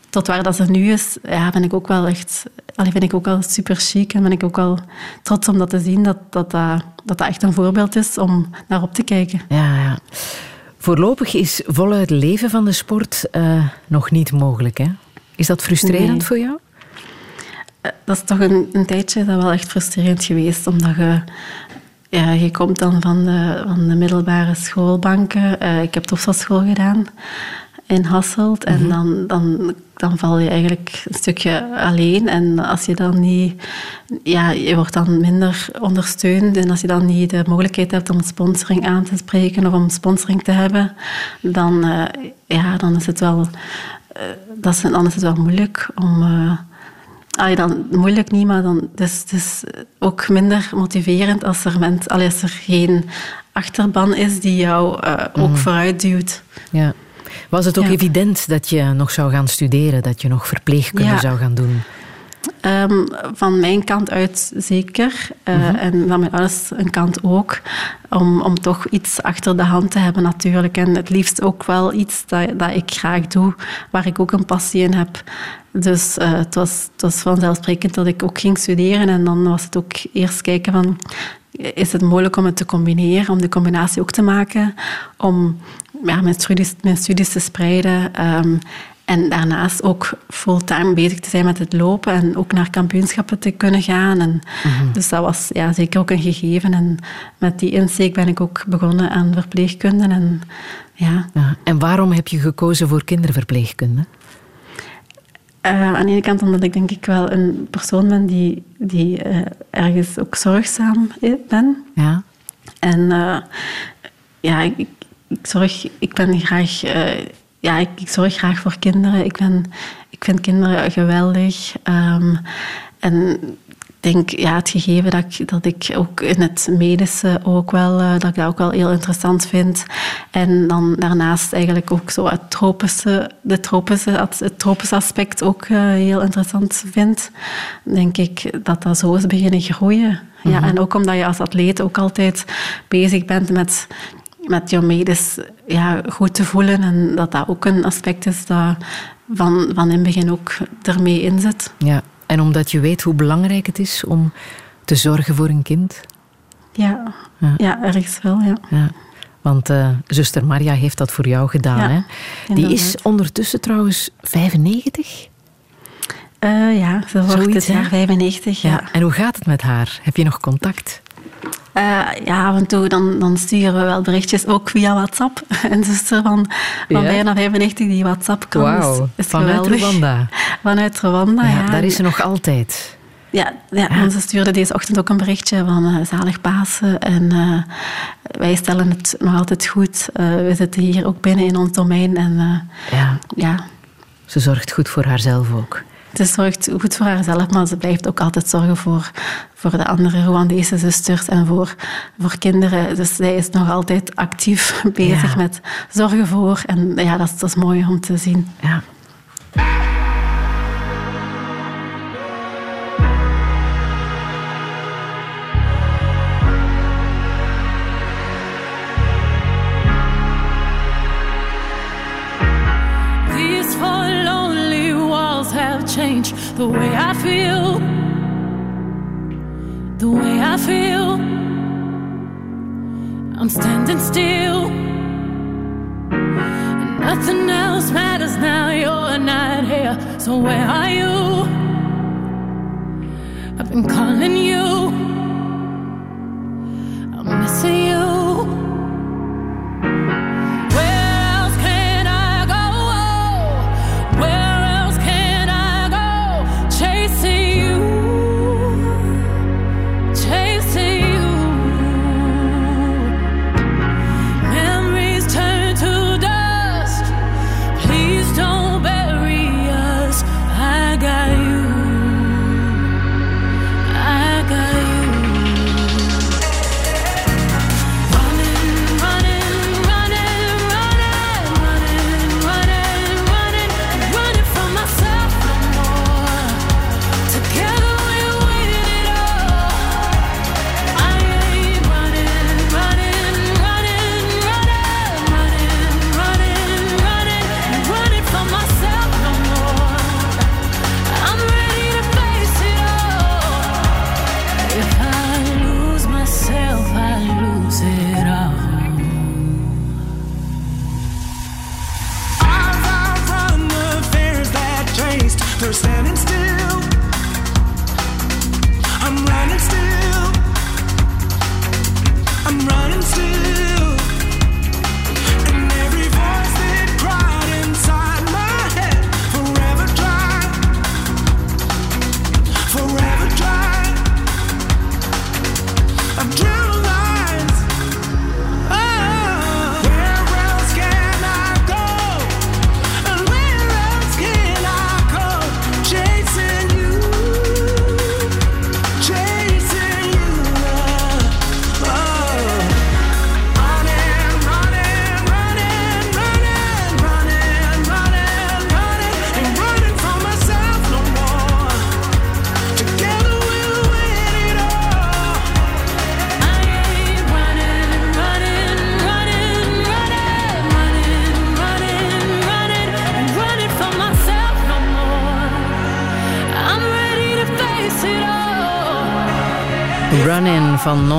tot waar dat ze nu is, ja, ben ik ook wel echt... Allee, vind ik ook wel super chic en ben ik ook wel trots om dat te zien, dat dat, dat, dat echt een voorbeeld is om naar op te kijken. Ja, ja. Voorlopig is voluit leven van de sport uh, nog niet mogelijk, hè? Is dat frustrerend nee. voor jou? Dat is toch een, een, tijdje dat wel echt frustrerend geweest, omdat je... Ja, je komt dan van de, van de middelbare schoolbanken. Uh, ik heb topschool gedaan in Hasselt. En mm -hmm. dan, dan, dan val je eigenlijk een stukje alleen. En als je dan niet... Ja, je wordt dan minder ondersteund. En als je dan niet de mogelijkheid hebt om sponsoring aan te spreken of om sponsoring te hebben, dan, uh, ja, dan is het wel uh, dat is, dan is het wel moeilijk om. Allee, dan, moeilijk niet, maar dan, dus, het is ook minder motiverend als er, allee, als er geen achterban is die jou uh, ook mm. vooruit duwt. Ja. Was het ook ja. evident dat je nog zou gaan studeren, dat je nog verpleegkunde ja. zou gaan doen? Um, van mijn kant uit zeker. Uh, mm -hmm. En van mijn ouders een kant ook. Om, om toch iets achter de hand te hebben natuurlijk. En het liefst ook wel iets dat, dat ik graag doe, waar ik ook een passie in heb. Dus uh, het, was, het was vanzelfsprekend dat ik ook ging studeren. En dan was het ook eerst kijken van... Is het mogelijk om het te combineren, om de combinatie ook te maken, om ja, mijn, studies, mijn studies te spreiden um, en daarnaast ook fulltime bezig te zijn met het lopen en ook naar kampioenschappen te kunnen gaan. En mm-hmm. Dus dat was ja, zeker ook een gegeven. En met die insteek ben ik ook begonnen aan verpleegkunde. En, ja. ja. en waarom heb je gekozen voor kinderverpleegkunde? Uh, aan de ene kant omdat ik denk ik wel een persoon ben die, die uh, ergens ook zorgzaam ben. Ja. En uh, ja, ik, ik, zorg, ik ben graag ja, ik, ik, zorg graag voor kinderen. Ik, ben, ik vind kinderen geweldig. Um, en ik denk, ja, het gegeven dat ik, dat ik ook in het medische ook wel, uh, dat ik dat ook wel heel interessant vind. En dan daarnaast eigenlijk ook zo het tropische, de tropische, het tropische aspect ook uh, heel interessant vind. Denk ik dat dat zo is beginnen groeien. Ja, mm -hmm. en ook omdat je als atleet ook altijd bezig bent met met je medisch ja, goed te voelen. En dat dat ook een aspect is dat van, van in het begin ook ermee in zit. Ja, en omdat je weet hoe belangrijk het is om te zorgen voor een kind? Ja, ja. ja ergens wel, ja. ja. Want uh, zuster Maria heeft dat voor jou gedaan. Ja, hè? Die is ondertussen trouwens 95? Uh, ja, ze wordt Zoiets, het jaar 95. Ja. ja. En hoe gaat het met haar? Heb je nog contact? Uh, ja, af en toe dan, dan sturen we wel berichtjes, ook via WhatsApp. En zuster van, van ja. bijna 95 die WhatsApp kan. Is, is Vanuit geweldig. Rwanda. Vanuit Rwanda, ja. ja. Daar is ze nog altijd. Ja, ja, ja. ze stuurde deze ochtend ook een berichtje van uh, zalig Pasen. En uh, wij stellen het nog altijd goed. Uh, we zitten hier ook binnen in ons domein. En, ja. ja. Ze zorgt goed voor haarzelf ook. Ze zorgt goed voor haarzelf, maar ze blijft ook altijd zorgen voor, voor de andere Rwandese zusters en voor, voor kinderen. Dus zij is nog altijd actief bezig ja. met zorgen voor. En ja, dat, dat is mooi om te zien. Ja.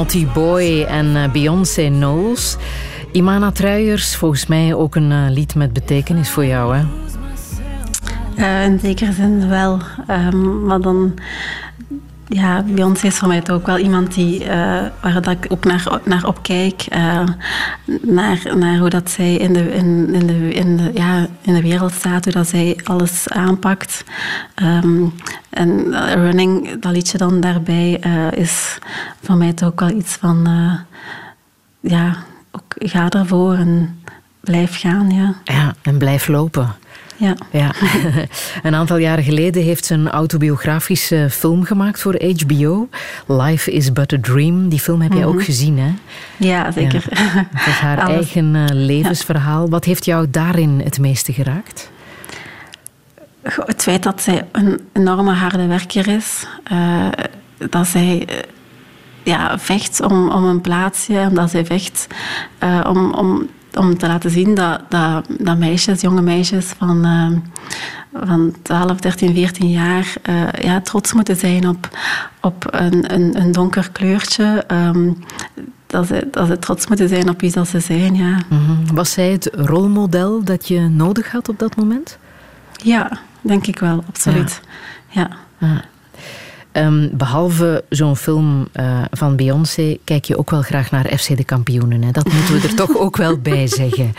Naughty Boy en eh, Beyoncé Knowles. Imana Truijers, volgens mij ook een eh, lied met betekenis voor jou, hè? Eh, in zekere zin wel. Ehm, maar dan... Ja, Beyoncé is voor mij ook wel iemand die, waar dat ik ook naar, naar opkijk. Naar, hoe dat zij in de, in, in, de, in, de, ja, in de wereld staat, hoe dat zij alles aanpakt. Ehm, en eh, Running, dat liedje dan daarbij, eh, is voor mij toch ook wel iets van... eh, ja, ook ga ervoor en blijf gaan, ja. Ja, en blijf lopen. Ja. Ja. een aantal jaren geleden heeft ze een autobiografische film gemaakt voor HBO. Life is but a Dream. Die film heb jij ook gezien, hè? Ja, zeker. Het is haar Alles. eigen eh, levensverhaal. Wat heeft jou daarin het meeste geraakt? Het feit dat zij een enorme harde werker is, eh, dat zij eh, ja, vecht om, om een plaatsje, omdat zij vecht eh, om, om, om te laten zien dat, dat, dat meisjes, jonge meisjes van, eh, van 12, 13, 14 jaar eh, ja, trots moeten zijn op, op een, een, een donker kleurtje. ehm, dat, ze, dat ze trots moeten zijn op wie dat ze zijn, ja. Mhm. Was zij het rolmodel dat je nodig had op dat moment? Ja, denk ik wel, absoluut. ja. Ehm, behalve zo'n film eh, van Beyoncé, kijk je ook wel graag naar FC de Kampioenen. Hè? Dat moeten we er toch ook wel bij zeggen.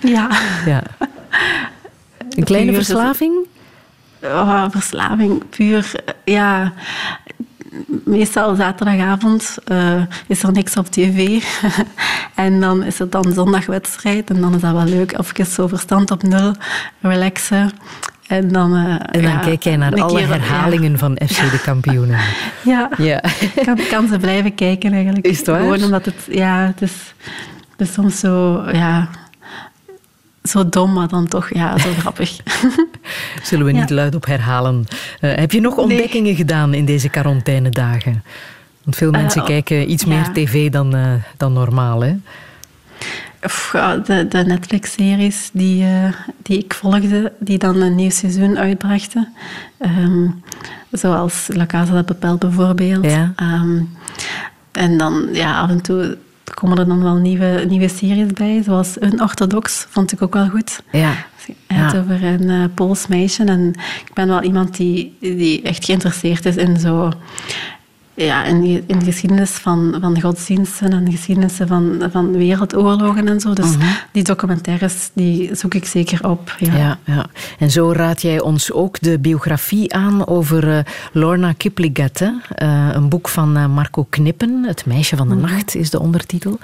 Ja. Ja. Een kleine Puur, verslaving? Oh, verslaving, puur. eh, Ja, meestal zaterdagavond eh, is er niks op tv. en dan is het dan zondagwedstrijd. En dan is dat wel leuk. Even zo verstand op nul, relaxen. En dan, eh, En dan ja, kijk jij naar alle herhalingen van FC de Kampioenen. Ja, ja. Ik kan, ze blijven kijken eigenlijk. Is het waar? Gewoon omdat het, ja, het is, het is soms zo, ja, zo dom, maar dan toch ja, zo grappig. Zullen we niet Ja. luid op herhalen. Eh, heb je nog ontdekkingen gedaan in deze quarantainedagen? Want veel mensen oh, kijken iets ja. meer tv dan, eh, dan normaal, hè? Of, de, de Netflix-series die, eh, die ik volgde, die dan een nieuw seizoen uitbrachten. Ehm, zoals La Casa de Papel bijvoorbeeld. Ja. Ehm, en dan ja, af en toe komen er dan wel nieuwe, nieuwe series bij, zoals Unorthodox, vond ik ook wel goed. Ja. Het Ja. over een eh Pools meisje. En ik ben wel iemand die, die echt geïnteresseerd is in zo... Ja, in, die- in de geschiedenis van, van godsdiensten en de geschiedenissen van, van wereldoorlogen en zo. Dus die documentaires, die zoek ik zeker op. Ja. Ja, ja. En zo raad jij ons ook de biografie aan over eh, Lorna Kipligat. hè? Eh, een boek van eh, Marco Knippen, Het meisje van de nacht is de ondertitel.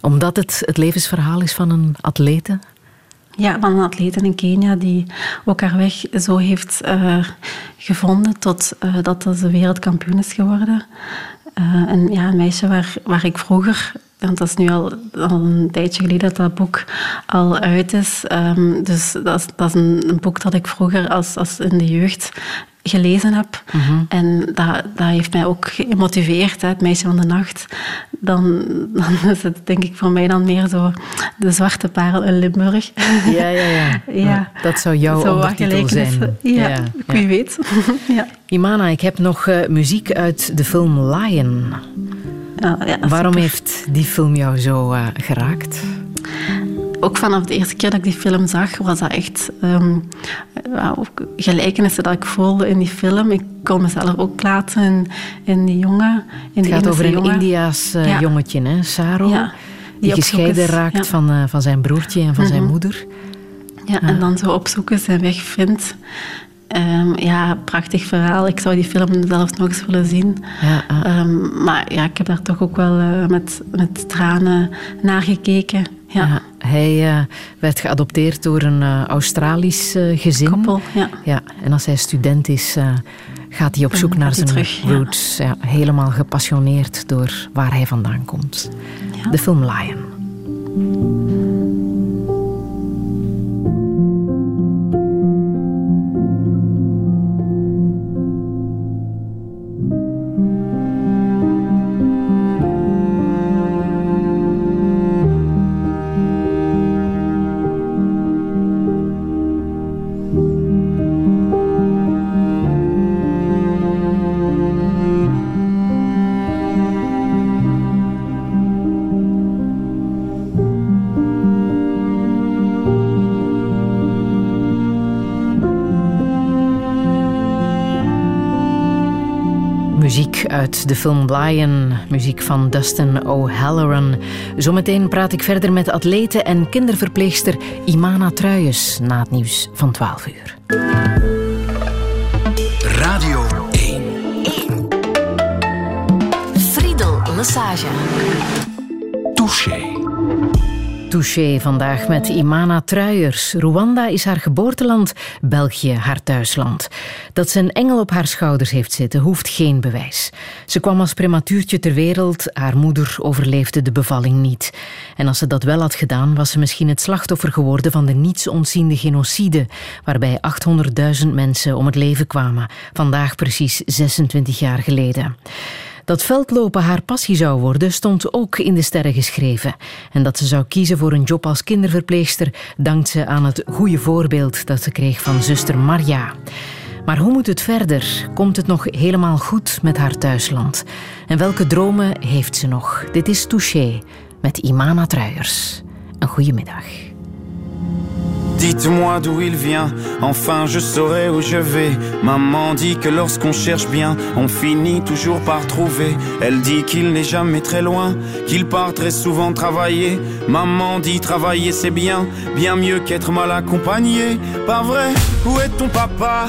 Omdat het het levensverhaal is van een atlete. Ja, van een atleet in Kenia die ook haar weg zo heeft eh, gevonden tot eh, dat ze wereldkampioen is geworden. Eh, en ja, een meisje waar, waar ik vroeger, want dat is nu al, al een tijdje geleden dat dat boek al uit is. Ehm, dus dat is, dat is een, een boek dat ik vroeger als, als in de jeugd gelezen heb. En dat, dat heeft mij ook gemotiveerd, hè, het meisje van de nacht. Dan, dan is het denk ik voor mij dan meer zo de zwarte parel in Limburg. Ja, ja, ja. Ja. Dat zou jouw Zo ondertitel zijn. Ja, wie weet. ja. Imana, ik heb nog eh, muziek uit de film Lion. Ja, Waarom super. heeft die film jou zo eh, geraakt? Ook vanaf de eerste keer dat ik die film zag, was dat echt ja, ook gelijkenissen dat ik voelde in die film. Ik kon mezelf ook plaatsen in, in die jongen. In Het gaat over een jongen. Indiaas eh, Ja. jongetje, hè, Saro. Ja, die die gescheiden is, raakt van, eh, van zijn broertje en van zijn moeder. Ja, en dan zo opzoeken, zijn weg vindt. Ehm, ja, prachtig verhaal. Ik zou die film zelfs nog eens willen zien. Ja. Ehm, maar ja, ik heb daar toch ook wel eh, met, met tranen naar gekeken. Ja, Ja, hij eh, werd geadopteerd door een eh, Australisch gezin. koppel. Ja. Ja, en als hij student is, gaat hij op zoek naar zijn terug, roots. Ja, helemaal gepassioneerd door waar hij vandaan komt. De film Lion. Uit de film Lion, muziek van Dustin O'Halloran. Zometeen praat ik verder met atlete en kinderverpleegster Imana Truijens na het nieuws van 12 uur. Radio 1. Friedel Massage. Touché. Touché vandaag met Imana Truijers. Rwanda is haar geboorteland, België haar thuisland. Dat ze een engel op haar schouders heeft zitten, hoeft geen bewijs. Ze kwam als prematuurtje ter wereld, haar moeder overleefde de bevalling niet. En als ze dat wel had gedaan, was ze misschien het slachtoffer geworden van de niets ontziende genocide, waarbij 800.000 mensen om het leven kwamen, vandaag precies 26 jaar geleden. Dat veldlopen haar passie zou worden, stond ook in de sterren geschreven. En dat ze zou kiezen voor een job als kinderverpleegster, dankt ze aan het goede voorbeeld dat ze kreeg van zuster Marja. Maar hoe moet het verder? Komt het nog helemaal goed met haar thuisland? En welke dromen heeft ze nog? Dit is Touché met Imana Truijers. Een goede middag. Dites-moi d'où il vient, enfin je saurai où je vais. Maman dit que lorsqu'on cherche bien, on finit toujours par trouver. Elle dit qu'il n'est jamais très loin, qu'il part très souvent travailler. Maman dit travailler c'est bien, bien mieux qu'être mal accompagné. Pas vrai, où est ton papa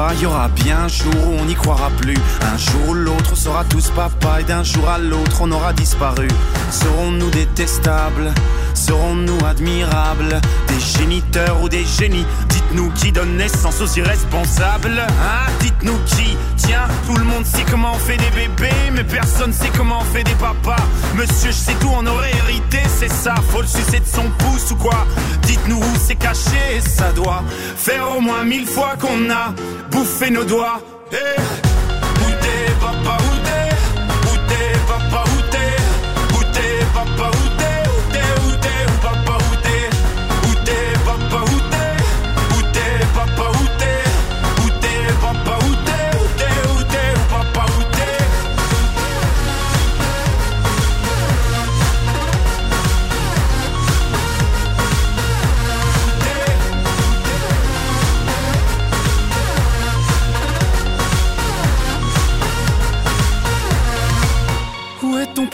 Pas, il y aura bien un jour où on n'y croira plus. Un jour ou l'autre, on sera tous papa et d'un jour à l'autre, on aura disparu. Serons-nous détestables? Serons-nous admirables? Des géniteurs ou des génies? Dites-nous qui donne naissance aux irresponsables Hein? Dites-nous qui Tiens, tout le monde sait comment on fait des bébés Mais personne sait comment on fait des papas. Monsieur, je sais tout, on aurait hérité, c'est ça. Faut le sucer de son pouce ou quoi? Dites-nous où c'est caché, ça doit Faire au moins mille fois qu'on a bouffé nos doigts. Eh,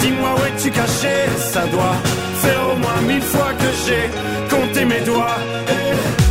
dis-moi où es-tu caché Ça doit faire au moins mille fois que j'ai compté mes doigts. Eh,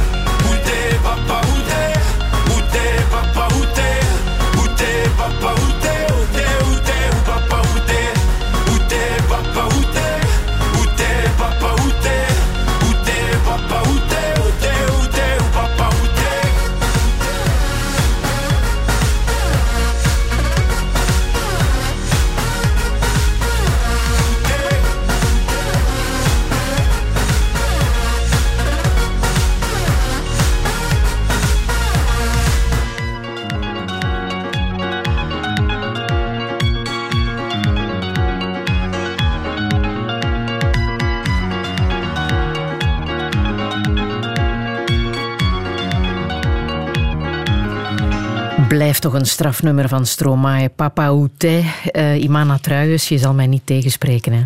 Blijft toch een strafnummer van Stromae. Papa Oute, eh Imana Truijens, je zal mij niet tegenspreken. Hè?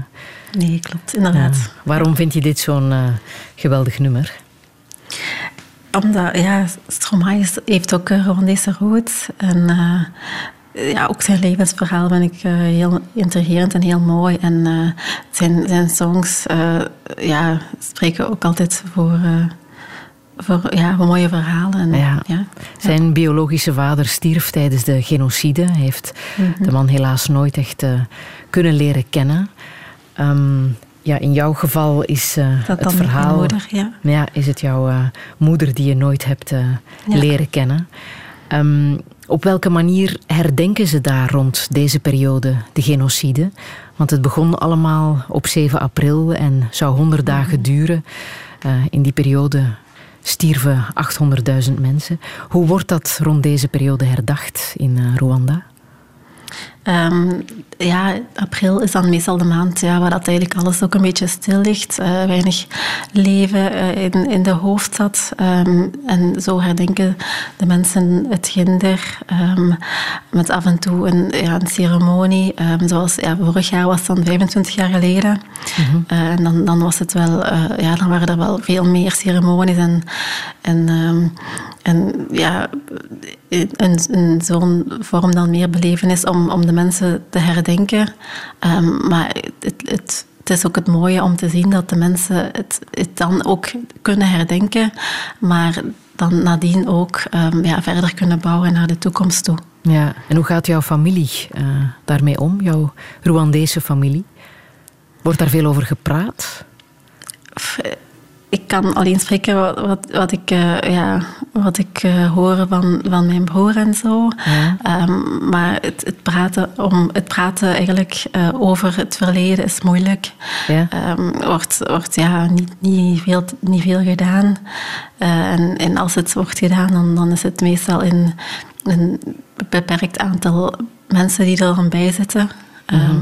Nee, klopt, inderdaad. Ja. Waarom vind je dit zo'n eh, geweldig nummer? Omdat, ja, Stromae heeft ook Rwandese roots. En eh, ja, ook zijn levensverhaal vind ik eh, heel intrigerend en heel mooi. En eh, zijn, zijn songs eh, ja, spreken ook altijd voor, eh, voor ja, mooie verhalen. En, Ja. ja. Zijn biologische vader stierf tijdens de genocide. Hij heeft Mhm. de man helaas nooit echt eh, kunnen leren kennen. Ehm, ja, in jouw geval is Dat het verhaal... moeder, ja. Ja, is het jouw eh, moeder die je nooit hebt Ja. leren kennen. Ehm, op welke manier herdenken ze daar rond deze periode de genocide? Want het begon allemaal op 7 april en zou 100 Mhm. dagen duren. Eh, in die periode stierven 800.000 mensen. Hoe wordt dat rond deze periode herdacht in eh, Rwanda? Ehm, ja, april is dan meestal de maand ja, waar dat eigenlijk alles ook een beetje stil ligt. Eh, weinig leven eh, in, in de hoofdstad. Ehm, en zo herdenken de mensen het ginder ehm, met af en toe een, ja, een ceremonie. Zoals ja, vorig jaar was dan 25 jaar geleden. Eh, en dan, dan was het wel, ja, dan waren er wel veel meer ceremonies en, en, en ja, in, in zo'n vorm dan meer belevenis om, om de mensen te herdenken. Ehm, maar het, het, het is ook het mooie om te zien dat de mensen het, het dan ook kunnen herdenken, maar dan nadien ook ehm, ja, verder kunnen bouwen naar de toekomst toe. Ja, en hoe gaat jouw familie eh, daarmee om, jouw Rwandese familie? Wordt daar veel over gepraat? Ik kan alleen spreken wat, wat, wat ik, eh, ja, wat ik eh, hoor van, van mijn broer en zo. Ja. Ehm, maar het, het, praten om, het praten eigenlijk eh, over het verleden is moeilijk. Ja. Ehm, wordt wordt ja, niet, niet, veel, niet veel gedaan. En, en als het wordt gedaan, dan, dan is het meestal in een beperkt aantal mensen die er dan bij zitten. Ehm,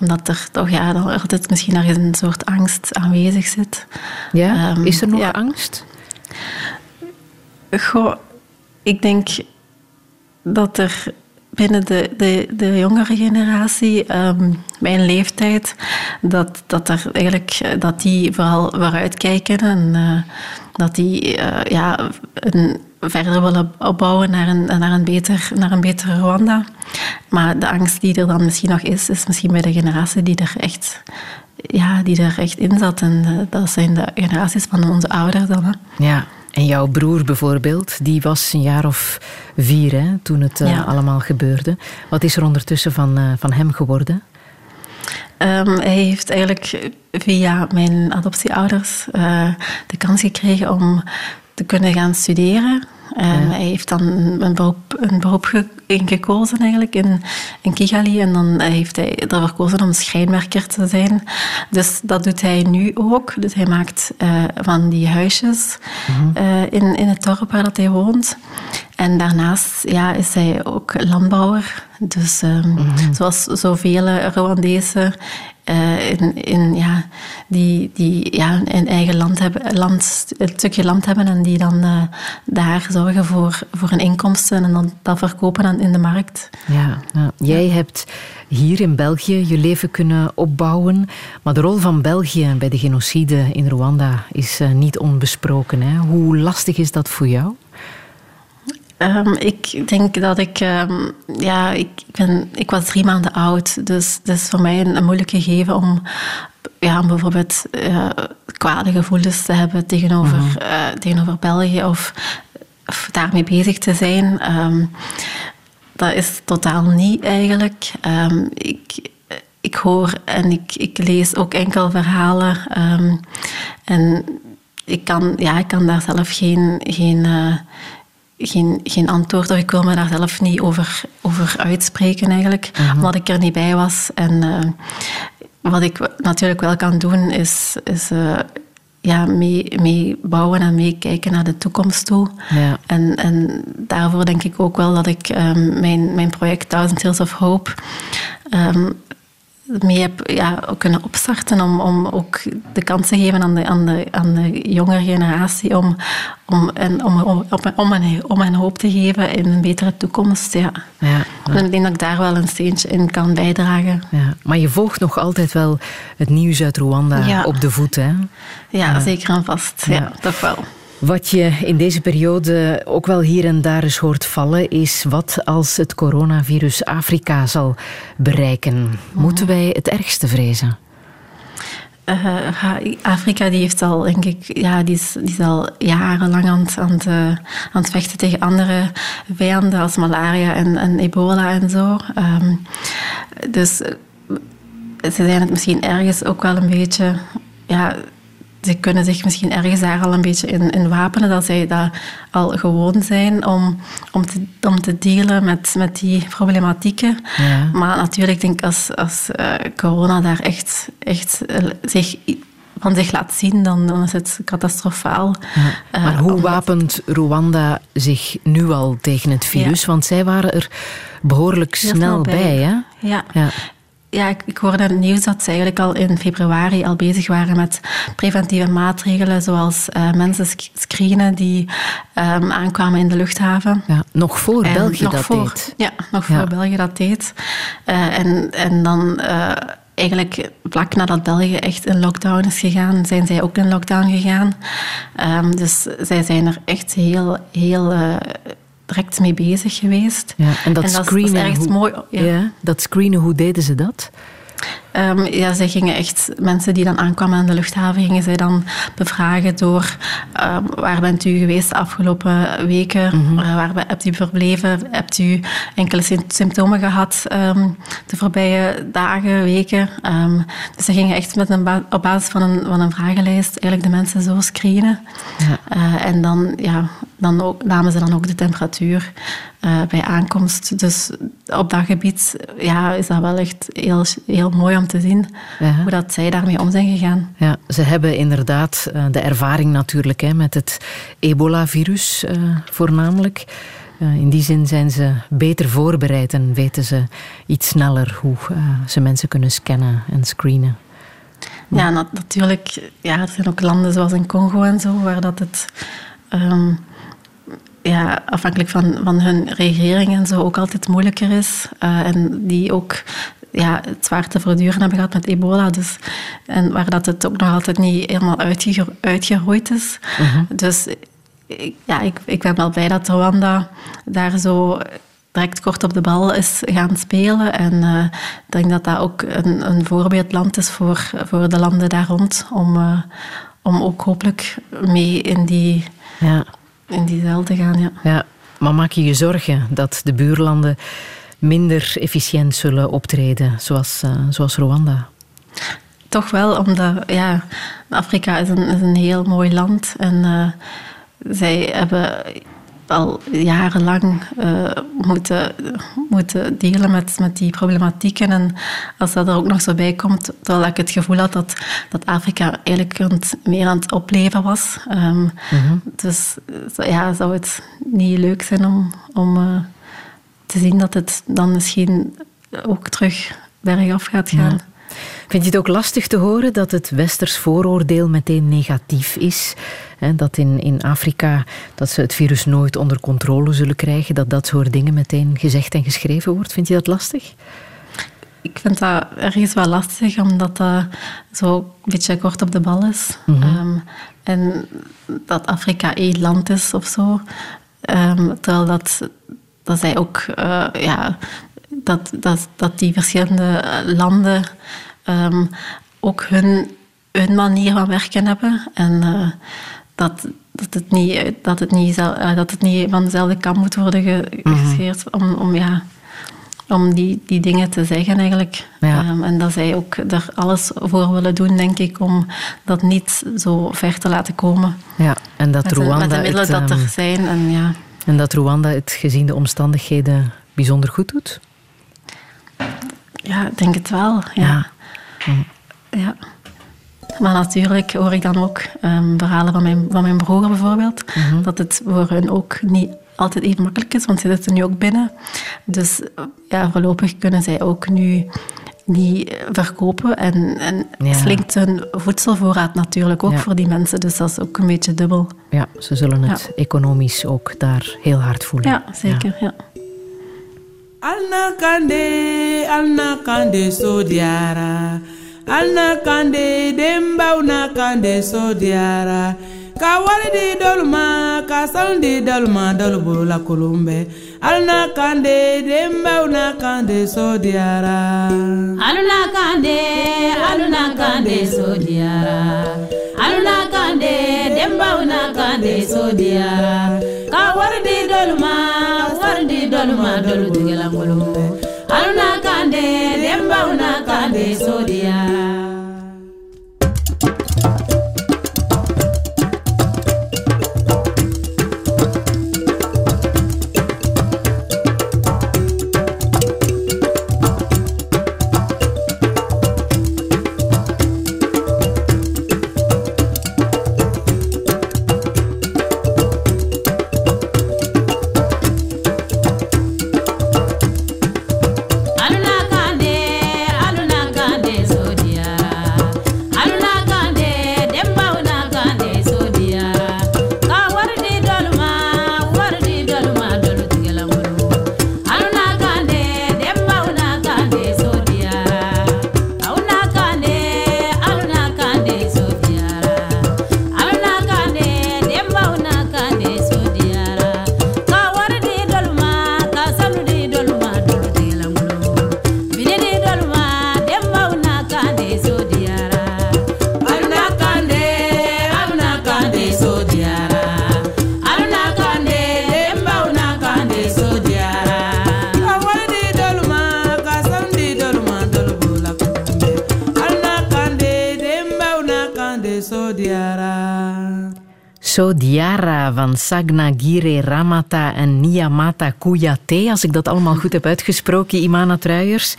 omdat er toch ja, altijd misschien ergens een soort angst aanwezig zit. Ja? Ehm, is er nog ja. angst? Goh, ik denk dat er binnen de, de, de jongere generatie, ehm, mijn leeftijd, dat, dat, er eigenlijk, eh, dat die vooral vooruitkijken en eh, dat die eh, ja, een, verder willen opbouwen naar een, naar, een beter, naar een betere Rwanda. Maar de angst die er dan misschien nog is, is misschien bij de generatie die er echt, ja, die er echt in zat. En eh, dat zijn de generaties van onze ouders dan. Hè. Ja, en jouw broer bijvoorbeeld, die was een jaar of vier hè, toen het eh, allemaal gebeurde. Wat is er ondertussen van, eh, van hem geworden? Ehm, hij heeft eigenlijk via mijn adoptieouders de kans gekregen om te kunnen gaan studeren. En Hij heeft dan een beroep, een beroep gekozen eigenlijk in, in Kigali. En dan heeft hij ervoor gekozen om schrijnwerker te zijn. Dus dat doet hij nu ook. Dus hij maakt eh, van die huisjes eh, in, in het dorp waar dat hij woont. En daarnaast ja, is hij ook landbouwer. Dus ehm, zoals zoveel Rwandese eh, in, in, ja, die, die ja, een eigen land hebben, land, een stukje land hebben en die dan eh, daar zorgen voor, voor hun inkomsten en dan dat verkopen aan- in de markt. Ja, ja. Jij hebt hier in België je leven kunnen opbouwen. Maar de rol van België bij de genocide in Rwanda is eh, niet onbesproken. Hè? Hoe lastig is dat voor jou? Ehm, ik denk dat ik... ehm, ja, ik, ben, ik was drie maanden oud. Dus het is voor mij een, een moeilijk gegeven om, ja, om bijvoorbeeld eh, kwade gevoelens te hebben tegenover, eh, tegenover België of, of daarmee bezig te zijn. Ehm, dat is totaal niet eigenlijk. Ehm, ik, ik hoor en ik, ik lees ook enkel verhalen. ehm, en ik kan, ja, ik kan daar zelf geen, geen, eh, geen, geen antwoord of ik wil me daar zelf niet over, over uitspreken eigenlijk, omdat ik er niet bij was. En wat ik natuurlijk wel kan doen is, is eh, ja, mee, mee bouwen en meekijken naar de toekomst toe. Ja. En, en daarvoor denk ik ook wel dat ik ehm, mijn, mijn project Thousand Tales of Hope ehm, mee heb ja, ook kunnen opstarten om, om ook de kans te geven aan de, aan de, aan de jongere generatie om, om, en om, om, om, hen, om hen hoop te geven in een betere toekomst. Ja. Ja, En ik denk dat ik daar wel een steentje in kan bijdragen. ja. Maar je volgt nog altijd wel het nieuws uit Rwanda Ja. op de voet. Hè? Ja, zeker en vast. Ja, Ja. toch wel. Wat je in deze periode ook wel hier en daar eens hoort vallen, is wat als het coronavirus Afrika zal bereiken. Moeten wij het ergste vrezen? Eh, Afrika die heeft al, denk ik, ja, die is, die al jarenlang aan het, aan, het, eh, aan vechten tegen andere vijanden als malaria en, en ebola en zo. Ehm, dus ze zijn het misschien ergens ook wel een beetje, ja, ze kunnen zich misschien ergens daar al een beetje in, in wapenen, dat zij dat al gewoon zijn om, om, te, om te dealen met, met die problematieken. Ja. Maar natuurlijk denk ik als, als eh, corona daar echt, echt eh, zich, van zich laat zien, dan, dan is het catastrofaal. Eh, Maar hoe wapent Rwanda zich nu al tegen het virus? Want zij waren er behoorlijk snel bij, hè? Ja. Ja. Ja, ik, ik hoorde in het nieuws dat ze eigenlijk al in februari al bezig waren met preventieve maatregelen, zoals eh, mensen sc- screenen die ehm, aankwamen in de luchthaven. Ja, nog voor En België nog dat voor, deed. Ja, nog Ja. voor België dat deed. Eh, en, en dan eh, eigenlijk vlak nadat België echt in lockdown is gegaan, zijn zij ook in lockdown gegaan. Ehm, dus zij zijn er echt heel, heel direct mee bezig geweest. Ja, en dat is- is screenen, hoe, mooi. ja. Ja. dat screenen, hoe deden ze dat? Ehm, ja, zij gingen echt, mensen die dan aankwamen aan de luchthaven, gingen zij dan bevragen door ehm, waar bent u geweest de afgelopen weken, Eh, waar hebt u verbleven, hebt u enkele sym- symptomen gehad ehm, de voorbije dagen, weken. Dus ze gingen echt met een ba- op basis van een, van een vragenlijst eigenlijk de mensen zo screenen. Eh, en dan, ja, dan ook, namen ze dan ook de temperatuur eh, bij aankomst. Dus op dat gebied ja, is dat wel echt heel, heel mooi om te zien Ja. hoe dat zij daarmee om zijn gegaan. Ja, ze hebben inderdaad eh, de ervaring natuurlijk hè, met het ebola-virus eh, voornamelijk. Eh, in die zin zijn ze beter voorbereid en weten ze iets sneller hoe ze mensen kunnen scannen en screenen. Ja, nat- natuurlijk. Ja, er zijn ook landen zoals in Congo en zo, waar dat het... ehm, ja, afhankelijk van, van hun regering en zo ook altijd moeilijker is. En die ook ja, het zwaar te verduren hebben gehad met ebola. Dus, en waar dat het ook nog altijd niet helemaal uitge uitgeroeid is. Dus ik, ja, ik, ik ben wel blij dat Rwanda daar zo direct kort op de bal is gaan spelen. En eh, ik denk dat dat ook een, een voorbeeldland is voor, voor de landen daar rond. Om, eh, om ook hopelijk mee in die, Ja. in die zeil te gaan. Ja. Ja, maar maak je je zorgen dat de buurlanden minder efficiënt zullen optreden, zoals, eh, zoals Rwanda? Toch wel, omdat ja, Afrika is een, is een heel mooi land. En eh, zij hebben al jarenlang eh, moeten, moeten dealen met, met die problematieken. En als dat er ook nog zo bij komt, terwijl ik het gevoel had dat, dat Afrika eigenlijk meer aan het opleven was. Ehm, Dus zo- ja, zou het niet leuk zijn om, om te zien dat het dan misschien ook terug bergaf gaat gaan. Vind je het ook lastig te horen dat het westers vooroordeel meteen negatief is? Hè, dat in, in Afrika dat ze het virus nooit onder controle zullen krijgen, dat dat soort dingen meteen gezegd en geschreven wordt. Vind je dat lastig? Ik vind dat ergens wel lastig, omdat dat zo een beetje kort op de bal is. Ehm, en dat Afrika één land is of zo. Ehm, terwijl dat, dat zij ook... eh, ja, dat, dat, dat die verschillende landen ehm, ook hun, hun manier van werken hebben. En eh, dat, dat, het niet, dat, het niet, eh, dat het niet van dezelfde kant moet worden ge- gescheerd. Om, om, ja, om die, die dingen te zeggen eigenlijk. Ja. Ehm, en dat zij ook er alles voor willen doen, denk ik, om dat niet zo ver te laten komen. Ja, en dat Met Rwanda met de middelen het, dat ehm, er zijn. En ja, en dat Rwanda het gezien de omstandigheden bijzonder goed doet? ja, ik denk het wel. Ja. ja. Maar natuurlijk hoor ik dan ook ehm, verhalen van mijn, van mijn broer bijvoorbeeld, dat het voor hen ook niet altijd even makkelijk is, want ze zitten nu ook binnen. Dus ja, voorlopig kunnen zij ook nu niet eh, verkopen. En, en Ja. slinkt hun voedselvoorraad natuurlijk ook Ja. voor die mensen. Dus dat is ook een beetje dubbel. Ja, ze zullen het economisch ook daar heel hard voelen. Ja, zeker. Ja. Alna kande, alna kande so diara. Alna kande, demba una kande so diara. ka wari di dɔlu ma ka sanu di dɔlu ma dɔlu bolola kolon bɛ alu na kan de denbaw na kan de sodiyara. alu na kan de alu na kan de sodiyara alu na kan de denbaw na kan de sodiyara ka wari di dɔlu ma wari di dɔlu ma dɔlu tigɛla kolon bɛ alu na kan de denbaw na kan de sodiyara. Sagnagire Ramata en Niamata Kouyaté, als ik dat allemaal goed heb uitgesproken, Imana Truijers.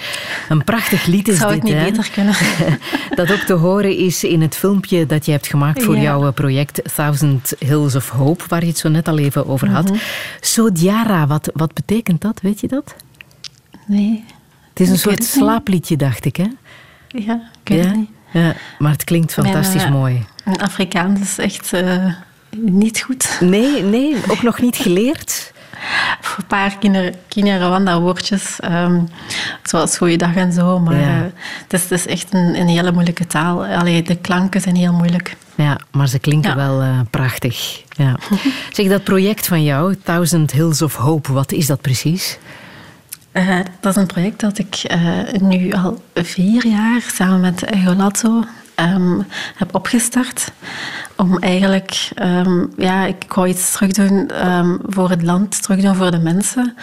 Een prachtig lied is Zou dit, het niet hè? beter kunnen? Dat ook te horen is in het filmpje dat je hebt gemaakt voor Ja. jouw eh, project Thousand Hills of Hope, waar je het zo net al even over had. Mhm. Sodiara, wat, wat betekent dat? Weet je dat? Nee. Het is een Ik soort niet. slaapliedje, dacht ik, hè? Ja, ik weet ja? het niet. Ja, maar het klinkt fantastisch Mijn, eh, mooi. Mijn Afrikaans is echt eh, niet goed. Nee, nee, ook nog niet geleerd? Een paar Kenia- Kenia-Rwanda-woordjes, ehm, zoals goeiedag en zo. Maar Ja. eh, het, is, het is echt een, een hele moeilijke taal. Allee, de klanken zijn heel moeilijk. Ja, maar ze klinken Ja. wel eh, prachtig. Ja. Zeg, dat project van jou, Thousand Hills of Hope, wat is dat precies? Eh, dat is een project dat ik nu al vier jaar samen met Golazzo ehm, heb opgestart. Om eigenlijk, ehm, ja, ik wou iets terug doen ehm, voor het land, terug doen voor de mensen.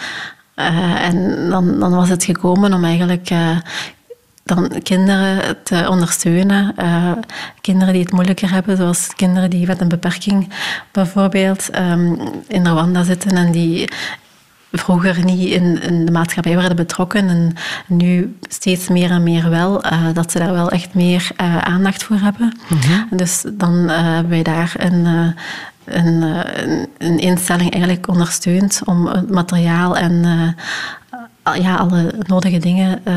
Eh, en dan, dan was het gekomen om eigenlijk eh, dan kinderen te ondersteunen. Eh, kinderen die het moeilijker hebben, zoals kinderen die met een beperking bijvoorbeeld ehm, in Rwanda zitten en die vroeger niet in, in de maatschappij werden betrokken en nu steeds meer en meer wel, eh, dat ze daar wel echt meer eh, aandacht voor hebben. Dus dan eh, hebben wij daar een, een, een, instelling eigenlijk ondersteund om het materiaal en ja, alle nodige dingen eh,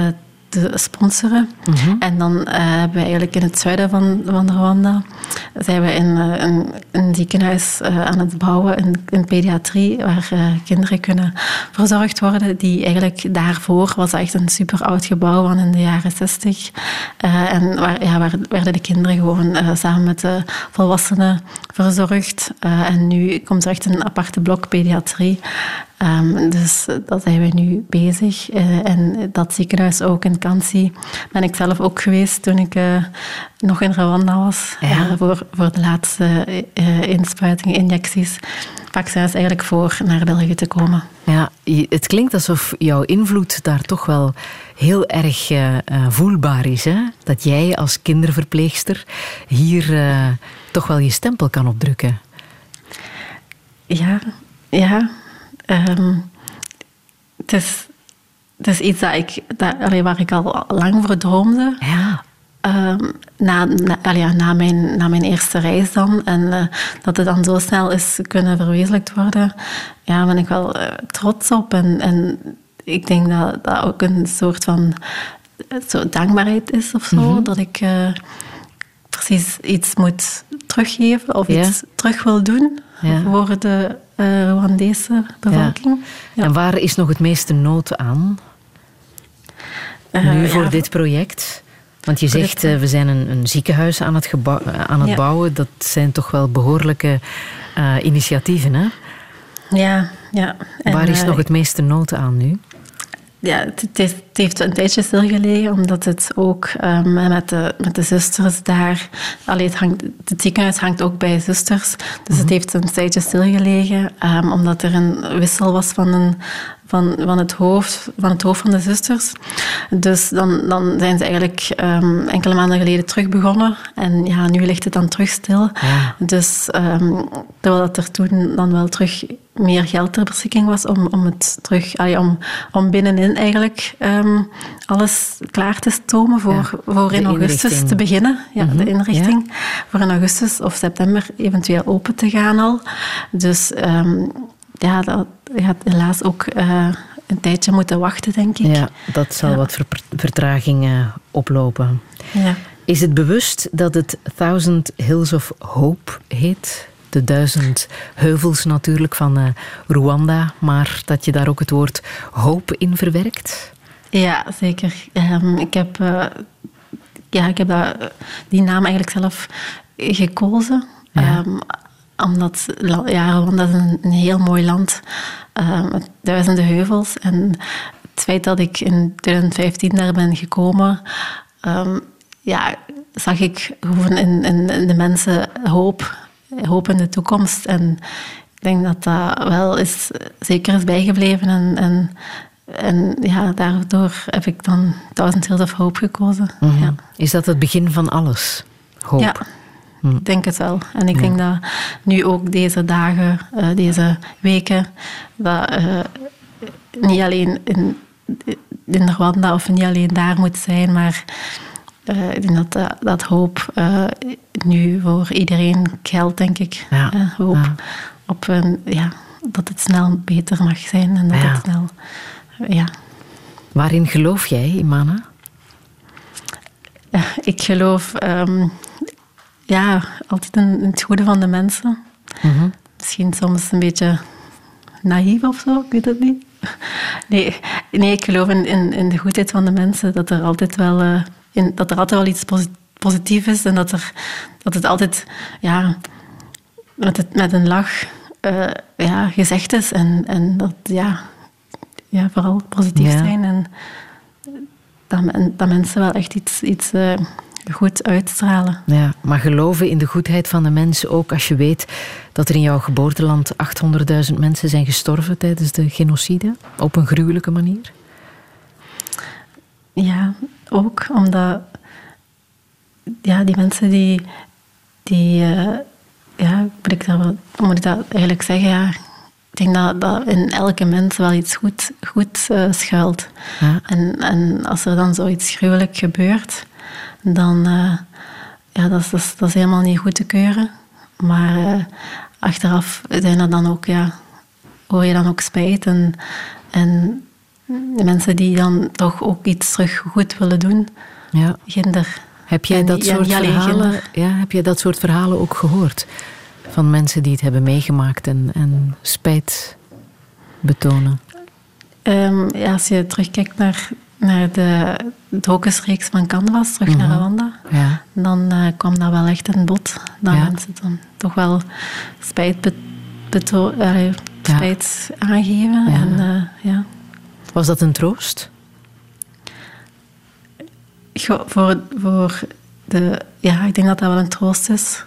te sponsoren. En dan eh, hebben we eigenlijk in het zuiden van, van Rwanda zijn we in eh, een, een ziekenhuis eh, aan het bouwen, in, in pediatrie, waar kinderen kunnen verzorgd worden. Die eigenlijk daarvoor was echt een super oud gebouw van in de jaren 60. Eh, en waar, ja, waar werden de kinderen gewoon samen met de volwassenen verzorgd. En nu komt er echt een aparte blok pediatrie. Ehm, dus dat zijn we nu bezig. Eh, en dat ziekenhuis ook in Kansi ben ik zelf ook geweest toen ik eh, nog in Rwanda was. Ja. eh, voor, voor de laatste eh, inspuitingen, injecties. Vaccins eigenlijk voor naar België te komen. Ja, het klinkt alsof jouw invloed daar toch wel heel erg eh, eh, voelbaar is. Hè? Dat jij als kinderverpleegster hier eh, toch wel je stempel kan opdrukken. Ja, ja. Ehm, het, is, het is iets dat ik, dat, allee, waar ik al lang voor droomde. Ja. Ehm, na, na, allee, ja, na, mijn, na mijn eerste reis dan. En eh, dat het dan zo snel is kunnen verwezenlijkt worden. Ja, ben ik wel eh, trots op. En, en ik denk dat dat ook een soort van eh, zo dankbaarheid is of zo. Dat ik precies iets moet teruggeven of Ja. iets terug wil doen Ja. voor de eh Rwandese bevolking. Ja. En waar is nog het meeste nood aan? Eh, nu voor dit project? Want je zegt, eh, we zijn een, een ziekenhuis aan het, gebouw- aan het bouwen. Dat zijn toch wel behoorlijke eh, initiatieven, hè? Ja, ja. En, Waar is nog het meeste nood aan nu? Ja, het, heeft een tijdje stilgelegen, omdat het ook ehm, met, de, met de zusters daar... Allee, het, hangt, het ziekenhuis hangt ook bij zusters, dus het heeft een tijdje stilgelegen, ehm, omdat er een wissel was van, een, van, van, het hoofd, van het hoofd van de zusters. Dus dan, dan zijn ze eigenlijk ehm, enkele maanden geleden terug begonnen. En ja, nu ligt het dan terug stil. Dus ehm, terwijl dat er toen dan wel terug meer geld ter beschikking was om, om het terug, allee, om, om binnenin eigenlijk ehm, alles klaar te stomen voor, voor in augustus inrichting. te beginnen. Ja, Mhm, de inrichting. Voor in augustus of september eventueel open te gaan al. Dus ja, dat gaat helaas ook eh, een tijdje moeten wachten, denk ik. Ja, dat zal Ja. wat ver- vertraging oplopen. Ja. Is het bewust dat het Thousand Hills of Hope heet? De duizend heuvels natuurlijk van eh, Rwanda, maar dat je daar ook het woord hoop in verwerkt? Ja, zeker. Ehm, ik heb, eh, ja, ik heb dat, die naam eigenlijk zelf gekozen. Ehm, omdat ja, Rwanda is een, een heel mooi land eh, met duizenden heuvels. En het feit dat ik in 2015 daar ben gekomen, ehm, ja, zag ik gewoon in, in, in de mensen hoop, hoop in de toekomst. En ik denk dat dat wel is, zeker is bijgebleven. En, en, en ja, daardoor heb ik dan Thousand Hills of Hope gekozen. Mhm. Ja. Is dat het begin van alles? Hoop. Ja, ik denk het wel. En ik denk dat nu ook deze dagen, eh, deze weken, dat eh, niet alleen in, in Rwanda of niet alleen daar moet zijn, maar eh, ik denk dat dat, hoop nu voor iedereen geldt, denk ik. Ja. Hoop Ja. op een, ja, dat het snel beter mag zijn en dat het snel... Ja. Waarin geloof jij, Imana? Ik geloof ehm, ja, altijd in, het goede van de mensen. Misschien soms een beetje naïef of zo, ik weet het niet. Nee, nee ik geloof in, in, in de goedheid van de mensen, dat er altijd wel, eh, in, dat er altijd wel iets posi- positiefs is en dat, er, dat het altijd ja, met, het, met een lach eh, ja, gezegd is. En, en dat ja, ja, vooral positief Ja. zijn en dat mensen wel echt iets, iets eh, goed uitstralen. Ja, maar geloven in de goedheid van de mensen ook als je weet dat er in jouw geboorteland 800.000 mensen zijn gestorven tijdens de genocide? Op een gruwelijke manier? Ja, ook omdat ja, die mensen die, die eh, ja, moet ik, dat, moet ik dat eigenlijk zeggen? Ja, ik denk dat, dat in elke mens wel iets goed, goed eh, schuilt. Ja. En, en als er dan zoiets gruwelijk gebeurt, dan uh, ja, dat, is, dat, is, dat is helemaal niet goed te keuren. Maar uh, achteraf zijn er dan ook, ja, hoor je dan ook spijt. En, en de mensen die dan toch ook iets terug goed willen doen, ja. ginder. Heb jij, En dat ja, soort verhalen, ja, heb jij dat soort verhalen ook gehoord? Van mensen die het hebben meegemaakt en, en spijt betonen? Um, ja, als je terugkijkt naar, naar de dokusreeks van Canvas, terug Mhm. naar Rwanda, Ja. dan uh, kwam dat wel echt in bod. Dat Ja. mensen dan toch wel spijt, be, beto- Ja. spijt aangeven. En, uh, ja. Was dat een troost? Voor, voor de, ja, ik denk dat dat wel een troost is.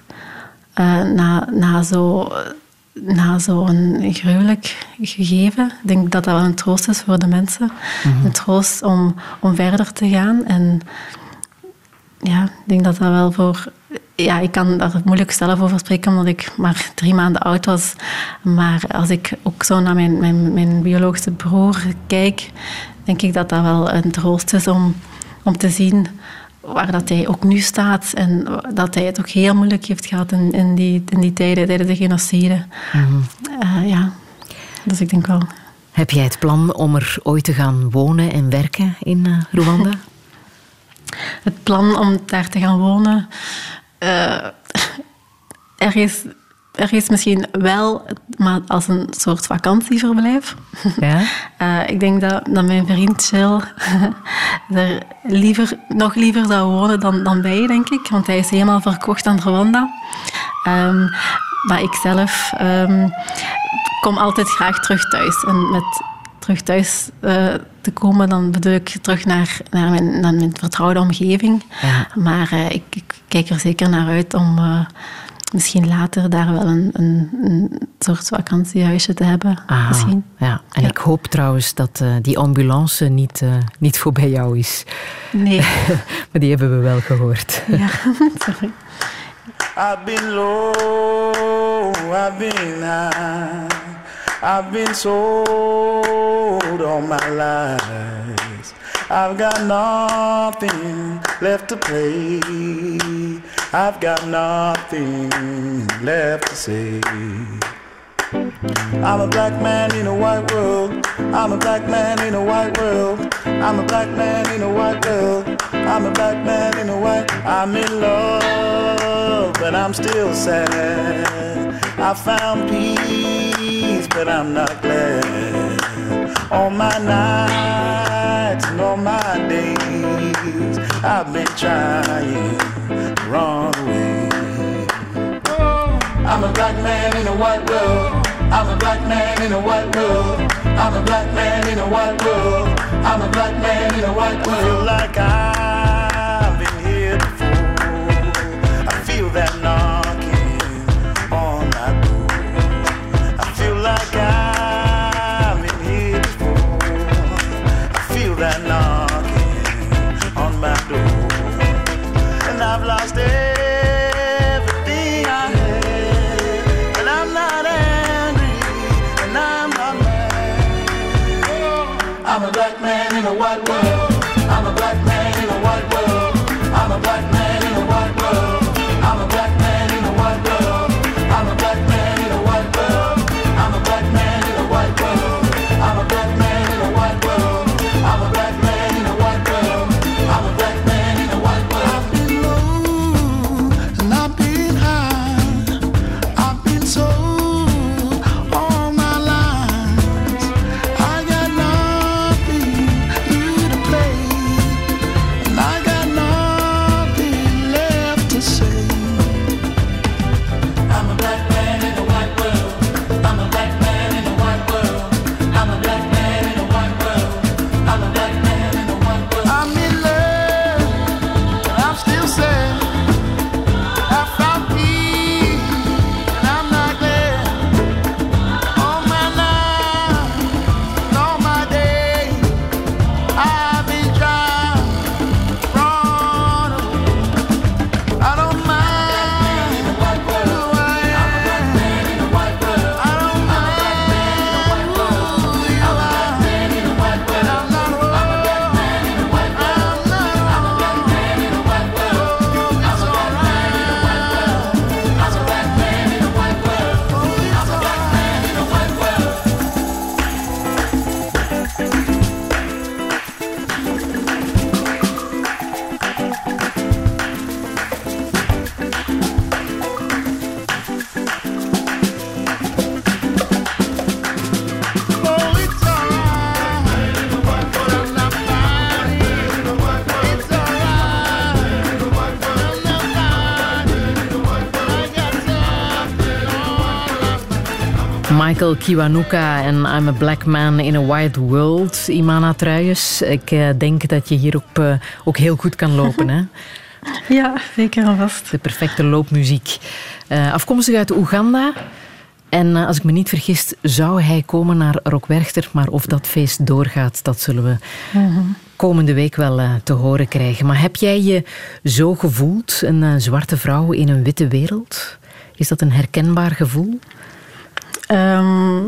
Uh, na, na zo na zo'n gruwelijk gegeven. Ik denk dat dat wel een troost is voor de mensen. Mhm. Een troost om, om verder te gaan. En ja, ik denk dat dat wel voor... Ja, ik kan daar moeilijk zelf over spreken, omdat ik maar drie maanden oud was. Maar als ik ook zo naar mijn, mijn, mijn biologische broer kijk, denk ik dat dat wel een troost is om, om te zien waar dat hij ook nu staat. En dat hij het ook heel moeilijk heeft gehad in, in, die, in die tijden, tijdens de genocide. Uh, ja, dus ik denk wel... Heb jij het plan om er ooit te gaan wonen en werken in uh, Rwanda? het plan om daar te gaan wonen... Uh, er, is, er is misschien wel, maar als een soort vakantieverblijf. Ja? Uh, ik denk dat, dat mijn vriend Chill er liever, nog liever zou wonen dan, dan wij, denk ik. Want hij is helemaal verkocht aan Rwanda. Um, maar ik zelf um, kom altijd graag terug thuis. En met terug thuis uh, te komen, dan bedoel ik terug naar, naar, mijn, naar mijn vertrouwde omgeving. Ja. Maar uh, ik, ik, kijk er zeker naar uit om misschien later daar wel een, een, een soort vakantiehuisje te hebben. Aha, misschien. Ja. En Ja. ik hoop trouwens dat uh, die ambulance niet, uh, niet voor bij jou is. Nee. maar die hebben we wel gehoord. ja, sorry. I've been low, I've been high, I've been sold all my life. I've got nothing left to play. I've got nothing left to say. I'm a black man in a white world. I'm a black man in a white world. I'm a black man in a white world. I'm a black man in a white. I'm in love, but I'm still sad. I found peace, but I'm not glad. All my nights and all my days, I've been trying the wrong way. I'm a black man in a white world. I'm a black man in a white world. I'm a black man in a white world. I'm a black man in a white world. Like I've one, one. Michael Kiwanuka en I'm a Black Man in a White World. Imana Truijens, ik eh, denk dat je hierop eh, ook heel goed kan lopen. Hè? Ja, zeker en vast. De perfecte loopmuziek. Eh, afkomstig uit Oeganda. En als ik me niet vergis, zou hij komen naar Rockwerchter. Maar of dat feest doorgaat, dat zullen we komende week wel te horen krijgen. Maar heb jij je zo gevoeld, een zwarte vrouw in een witte wereld? Is dat een herkenbaar gevoel? Ehm,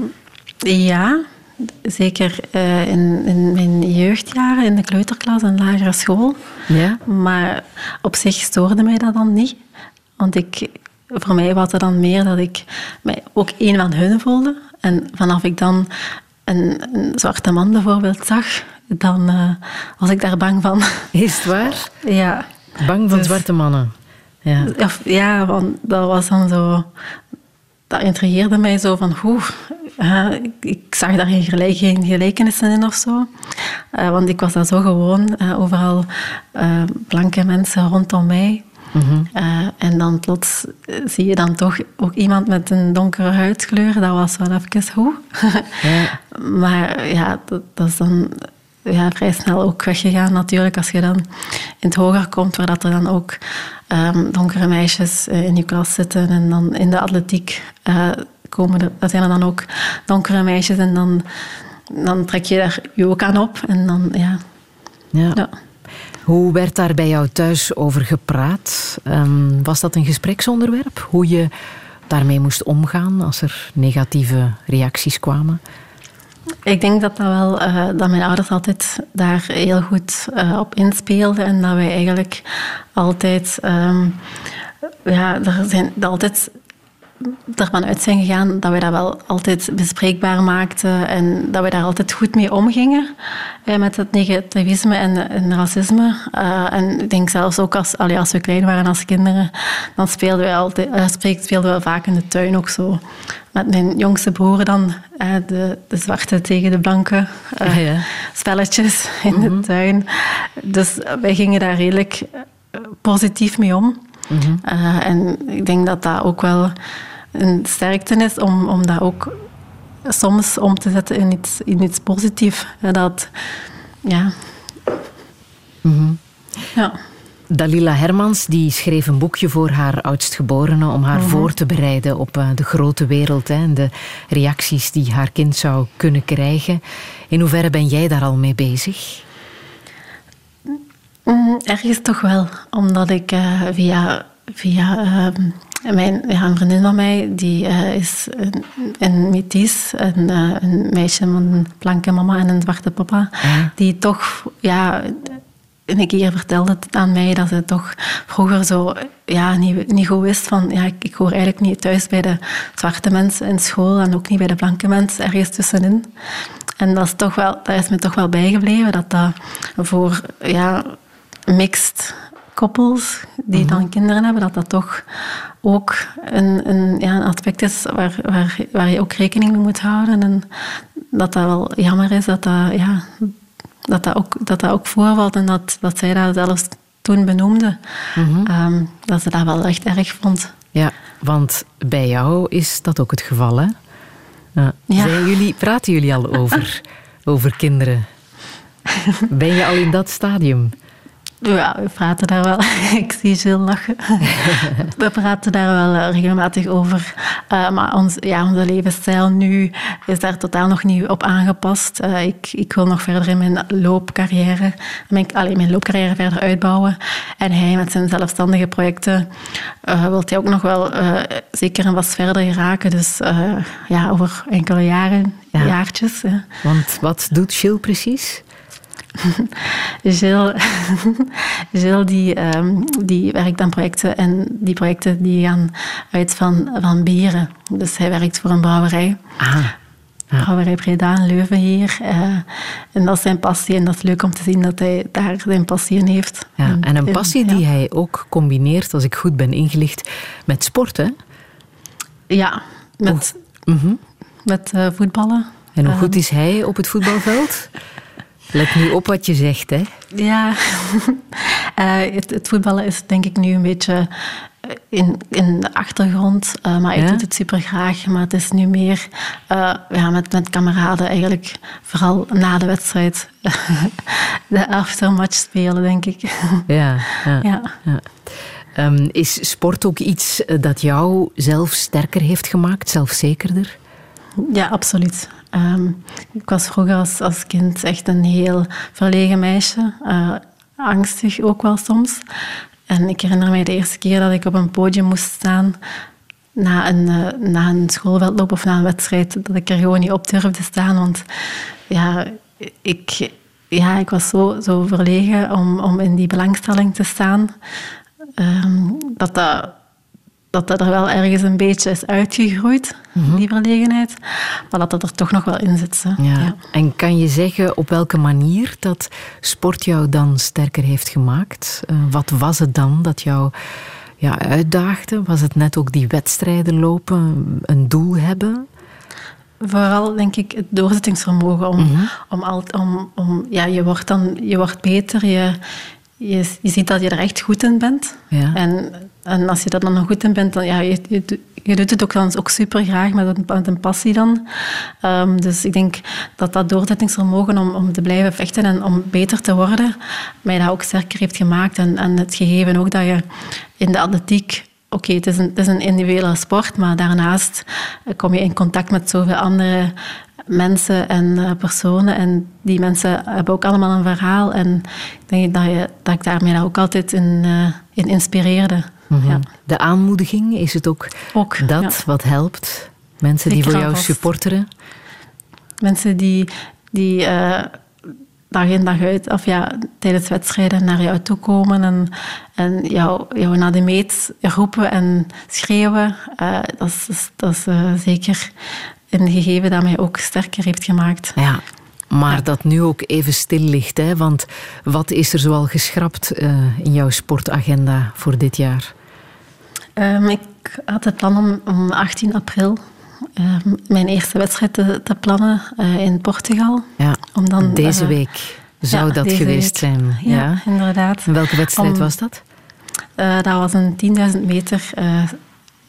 ja, zeker eh, in, in mijn jeugdjaren in de kleuterklas en lagere school. Ja? Maar op zich stoorde mij dat dan niet. Want ik, voor mij was het dan meer dat ik mij ook een van hun voelde. En vanaf ik dan een, een zwarte man bijvoorbeeld zag, dan eh, was ik daar bang van. Is het waar? Ja. Bang van Dus- zwarte mannen. Ja. Ja, want dat was dan zo... Dat intrigeerde mij zo van... Hoe, ik, ik zag daar geen, gelijk, geen gelijkenissen in of zo. Eh, want ik was daar zo gewoon. eh, overal eh, blanke mensen rondom mij. Eh, en dan plots zie je dan toch ook iemand met een donkere huidskleur. Dat was wel even hoe. Ja. Maar ja, dat, dat is dan ja, vrij snel ook weggegaan natuurlijk. Als je dan in het hoger komt, waar dat er dan ook ehm, donkere meisjes eh, in je klas zitten. En dan in de atletiek eh, komen er, dat zijn er dan ook donkere meisjes. En dan, dan trek je daar je ook aan op. En dan, ja... Ja. Ja. Hoe werd daar bij jou thuis over gepraat? Ehm, was dat een gespreksonderwerp? Hoe je daarmee moest omgaan als er negatieve reacties kwamen? Ik denk dat, dat, wel, eh, dat mijn ouders altijd daar heel goed eh, op inspeelden. En dat wij eigenlijk altijd... ehm, ja, er zijn altijd ervan uit zijn gegaan dat wij dat wel altijd bespreekbaar maakten en dat wij daar altijd goed mee omgingen eh, met het negativisme en, en racisme. Eh, en ik denk zelfs ook als, allee, als we klein waren als kinderen, dan speelden we, altijd, eh, speelden we vaak in de tuin ook zo. Met mijn jongste broer dan, eh, de, de zwarte tegen de blanke eh, Ah, ja. spelletjes in de tuin. Dus wij gingen daar redelijk positief mee om. Eh, en ik denk dat dat ook wel een sterkte is om, om dat ook soms om te zetten in iets, in iets positiefs. Dat, ja. ja. Dalila Hermans die schreef een boekje voor haar oudstgeborene om haar voor te bereiden op eh, de grote wereld hè, en de reacties die haar kind zou kunnen krijgen. In hoeverre ben jij daar al mee bezig? Mm, Ergens toch wel, omdat ik eh, via, via ehm, mijn, ja, een vriendin van mij, die eh, is een, een metis, een, eh, een meisje met een blanke mama en een zwarte papa, die toch ja, een keer vertelde aan mij dat ze toch vroeger zo ja, niet, niet goed wist van ja, ik, ik hoor eigenlijk niet thuis bij de zwarte mensen in school en ook niet bij de blanke mensen, ergens tussenin. En dat is, toch wel, dat is me toch wel bijgebleven, dat dat voor ja, mixed koppels die dan kinderen hebben, dat dat toch ook een, een, ja, een aspect is waar, waar, waar je ook rekening mee moet houden. En dat dat wel jammer is dat dat, ja, dat, dat, ook, dat dat ook voorvalt en dat, dat zij dat zelfs toen benoemde. Ehm, dat ze dat wel echt erg vond. Ja, want bij jou is dat ook het geval, hè? Ja. Zijn jullie, praten jullie al over, over kinderen? Ben je al in dat stadium? Ja, we praten daar wel. Ik zie Jill lachen. We praten daar wel eh, regelmatig over. Eh, maar ons, ja, onze levensstijl nu is daar totaal nog niet op aangepast. Eh, ik, ik wil nog verder in mijn loopcarrière, mijn, allee, mijn loopcarrière verder uitbouwen. En hij met zijn zelfstandige projecten eh wil hij ook nog wel zeker en vast verder geraken. Dus ja, over enkele jaren, Ja. jaartjes. Want wat doet Jill precies? Gilles, Gilles die, ehm, die werkt aan projecten en die projecten die gaan uit van, van bieren. Dus hij werkt voor een brouwerij. Ah, Brouwerij Breda in Leuven hier. eh, en dat is zijn passie en dat is leuk om te zien dat hij daar zijn passie in heeft. ja. En een passie ja. die hij ook combineert, als ik goed ben ingelicht, met sport, hè? Ja, met, Mhm. met eh, voetballen. En hoe Ehm, goed is hij op het voetbalveld? Let nu op wat je zegt, hè? Ja, Eh, het, het voetballen is denk ik nu een beetje eh, in, in de achtergrond. eh, maar ik doe het super graag. Maar het is nu meer ja, met, met kameraden eigenlijk. Vooral na de wedstrijd. de aftermatch spelen, denk ik. Ja, ja. Ja. ja. Ehm, is sport ook iets dat jou zelf sterker heeft gemaakt, zelfzekerder? Ja, absoluut. Ehm, ik was vroeger als, als kind echt een heel verlegen meisje. eh, angstig ook wel soms. En ik herinner mij de eerste keer dat ik op een podium moest staan na een, eh, na een schoolveldloop of na een wedstrijd, dat ik er gewoon niet op durfde staan. Want ja, ik, ja, ik was zo, zo verlegen om, om in die belangstelling te staan. ehm, dat dat dat dat er wel ergens een beetje is uitgegroeid, die verlegenheid. Maar dat dat er toch nog wel in zit. Ja. En kan je zeggen op welke manier dat sport jou dan sterker heeft gemaakt? Eh, wat was het dan dat jou ja, uitdaagde? Was het net ook die wedstrijden lopen, een doel hebben? Vooral denk ik het doorzettingsvermogen. Om, om, al, om, om, ja, je, wordt dan, je wordt beter, je, je, je ziet dat je er echt goed in bent. Ja. En, en als je er dan nog goed in bent, dan ja, je, je, doet- je doet het ook, dan ook super graag met een, met een passie dan. Ehm, dus ik denk dat dat doorzettingsvermogen om, om te blijven vechten en om beter te worden, mij dat ook sterker heeft gemaakt. En, en het gegeven ook dat je in de atletiek Oké, het, is een- het is een individuele sport, maar daarnaast kom je in contact met zoveel andere mensen en eh, personen. En die mensen hebben ook allemaal een verhaal. En ik denk dat, je, dat ik daarmee ook altijd in, in inspireerde. Mhm. Ja. De aanmoediging, is het ook, Ook, dat ja. wat helpt? Mensen die voor jou supporteren? Mensen die, die eh, dag in dag uit, of ja, tijdens wedstrijden naar jou toe komen en, en jou, jou naar de meet roepen en schreeuwen, dat is, dat is zeker een gegeven dat mij ook sterker heeft gemaakt. Ja, maar dat nu ook even stil ligt. Hè? Want wat is er zoal geschrapt eh, in jouw sportagenda voor dit jaar? Ehm, ik had het plan om, om 18 april ehm, mijn eerste wedstrijd te, te plannen eh, in Portugal. Ja, Om dan, deze eh, week zou ja, dat geweest week. zijn. Ja, Ja. inderdaad. En welke wedstrijd Om- was dat? Dat was een 10.000 meter.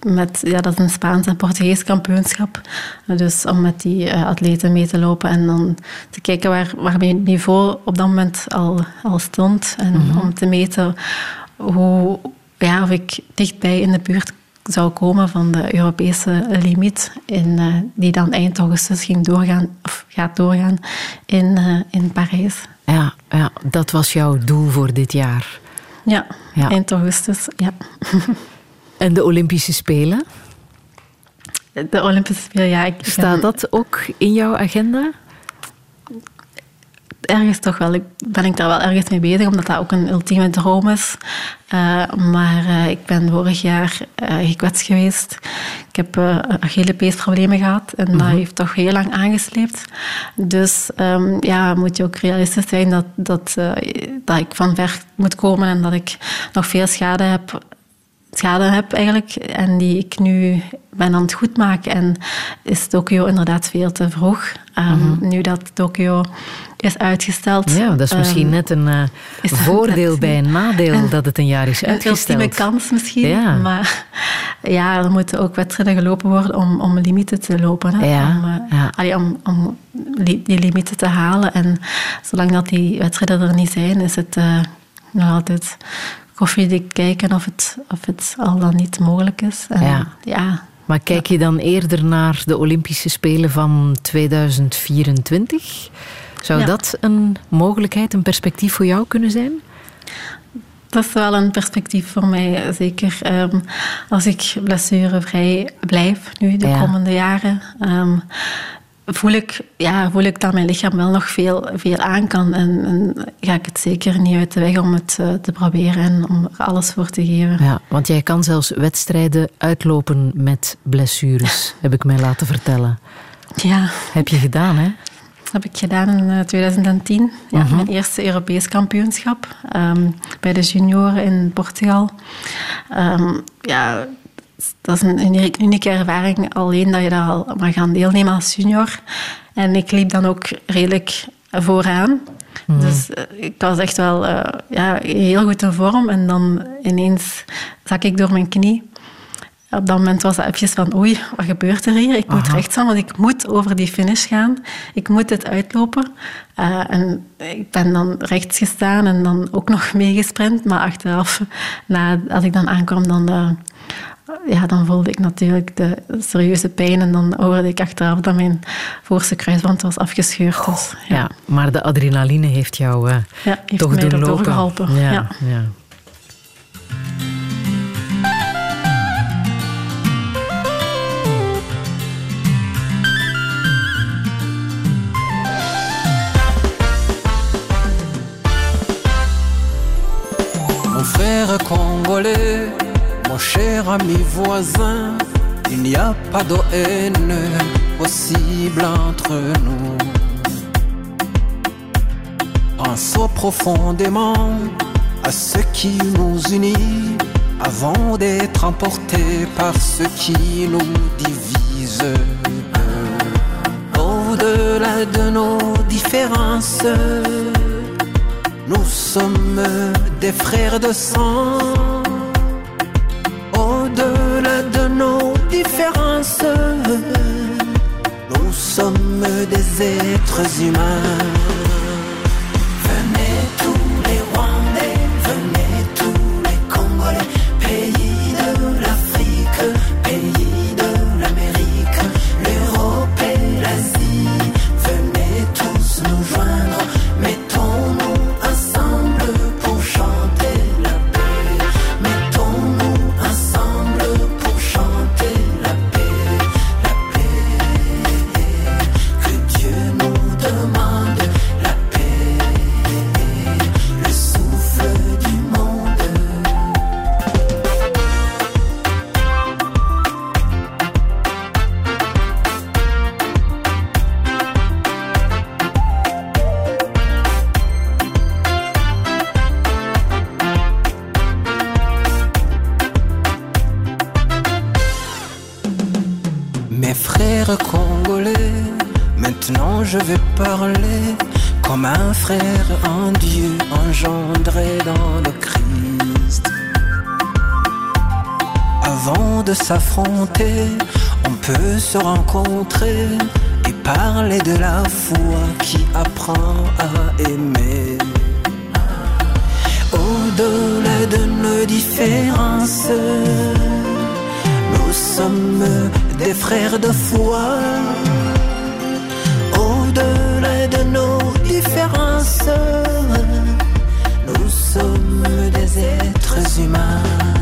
Met, ja, dat is een Spaans en Portugees kampioenschap. Dus om met die eh, atleten mee te lopen en dan te kijken waar, waar mijn niveau op dat moment al, al stond. En Mhm. om te meten hoe, ja, of ik dichtbij in de buurt zou komen van de Europese limiet. In, eh, die dan eind augustus ging doorgaan, of gaat doorgaan in, eh, in Parijs. Ja, ja, dat was jouw doel voor dit jaar. Ja, Ja. eind augustus. Ja. En de Olympische Spelen? De Olympische Spelen, ja. Ik, Staat dat ook in jouw agenda? Ergens toch wel. Ik ben ik daar wel ergens mee bezig, omdat dat ook een ultieme droom is. Eh, maar eh, ik ben vorig jaar eh, gekwetst geweest. Ik heb uh, Achillespeesproblemen gehad en dat Mhm. heeft toch heel lang aangesleept. Dus ehm, ja, moet je ook realistisch zijn dat, dat, dat ik van ver moet komen en dat ik nog veel schade heb schade heb eigenlijk en die ik nu ben aan het goedmaken. En is Tokio inderdaad veel te vroeg. Um, Nu dat Tokio is uitgesteld. Mhm. Ja, dat is misschien um, net een uh, dat voordeel net- bij een nadeel een- dat het een jaar is Een uitgesteld. ultieme kans misschien. Ja. Maar ja, er moeten ook wedstrijden gelopen worden om, om limieten te lopen. Hè. Ja, Om, eh, ja. allee, om, om die limieten te halen. En zolang dat die wedstrijden er niet zijn, is het eh, nog altijd koffiedik kijken of het, of het al dan niet mogelijk is. En, Ja. ja, Maar kijk je dan eerder naar de Olympische Spelen van 2024? Zou Ja. dat een mogelijkheid, een perspectief voor jou kunnen zijn? Dat is wel een perspectief voor mij, zeker. Ehm, als ik blessurevrij blijf nu de Ja. komende jaren, ehm, voel, ik, ja, voel ik dat mijn lichaam wel nog veel, veel aan kan. En, en ga ik het zeker niet uit de weg om het eh, te proberen en om er alles voor te geven. Ja, want jij kan zelfs wedstrijden uitlopen met blessures, heb ik mij laten vertellen. Ja, Heb je gedaan, hè? heb ik gedaan in eh, 2010. Ja, Mhm. Mijn eerste Europees kampioenschap ehm, bij de junioren in Portugal. Ehm, ja, dat is een uniek- unieke ervaring. Alleen dat je daar al mag gaan deelnemen als junior. En ik liep dan ook redelijk vooraan. Dus eh, ik was echt wel eh, ja, heel goed in vorm. En dan ineens zak ik door mijn knie. Op dat moment was het even van, oei, wat gebeurt er hier? Ik moet Aha. rechts staan, want ik moet over die finish gaan. Ik moet dit uitlopen. Eh, en ik ben dan rechts gestaan en dan ook nog meegesprint. Maar achteraf, na, als ik dan aankwam, dan, eh, ja, dan voelde ik natuurlijk de serieuze pijn. En dan hoorde ik achteraf dat mijn voorste kruisband was afgescheurd. Dus, ja. Ja, maar de adrenaline heeft jou eh, Ja, heeft toch mij doen lopen. Ja, ja. Frère congolais, mon cher ami voisin, il n'y a pas de haine possible entre nous. Pensons profondément à ce qui nous unit avant d'être emportés par ce qui nous divise. Au-delà de nos différences, nous sommes des frères de sang. Au-delà de nos différences, nous sommes des êtres humains. Je vais parler comme un frère en Dieu engendré dans le Christ. Avant de s'affronter, on peut se rencontrer et parler de la foi qui apprend à aimer. Au-delà de nos différences, nous sommes des frères de foi. Nos différences, nous sommes des êtres humains.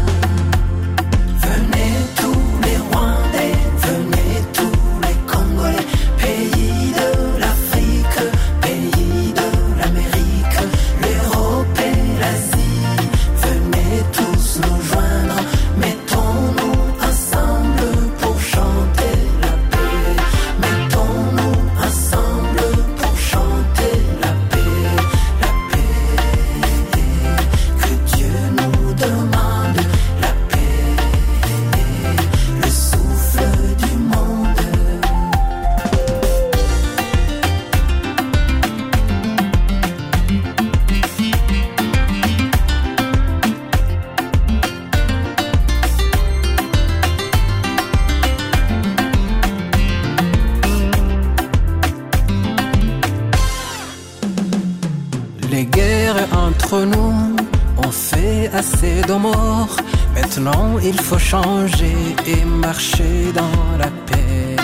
Il faut changer et marcher dans la paix.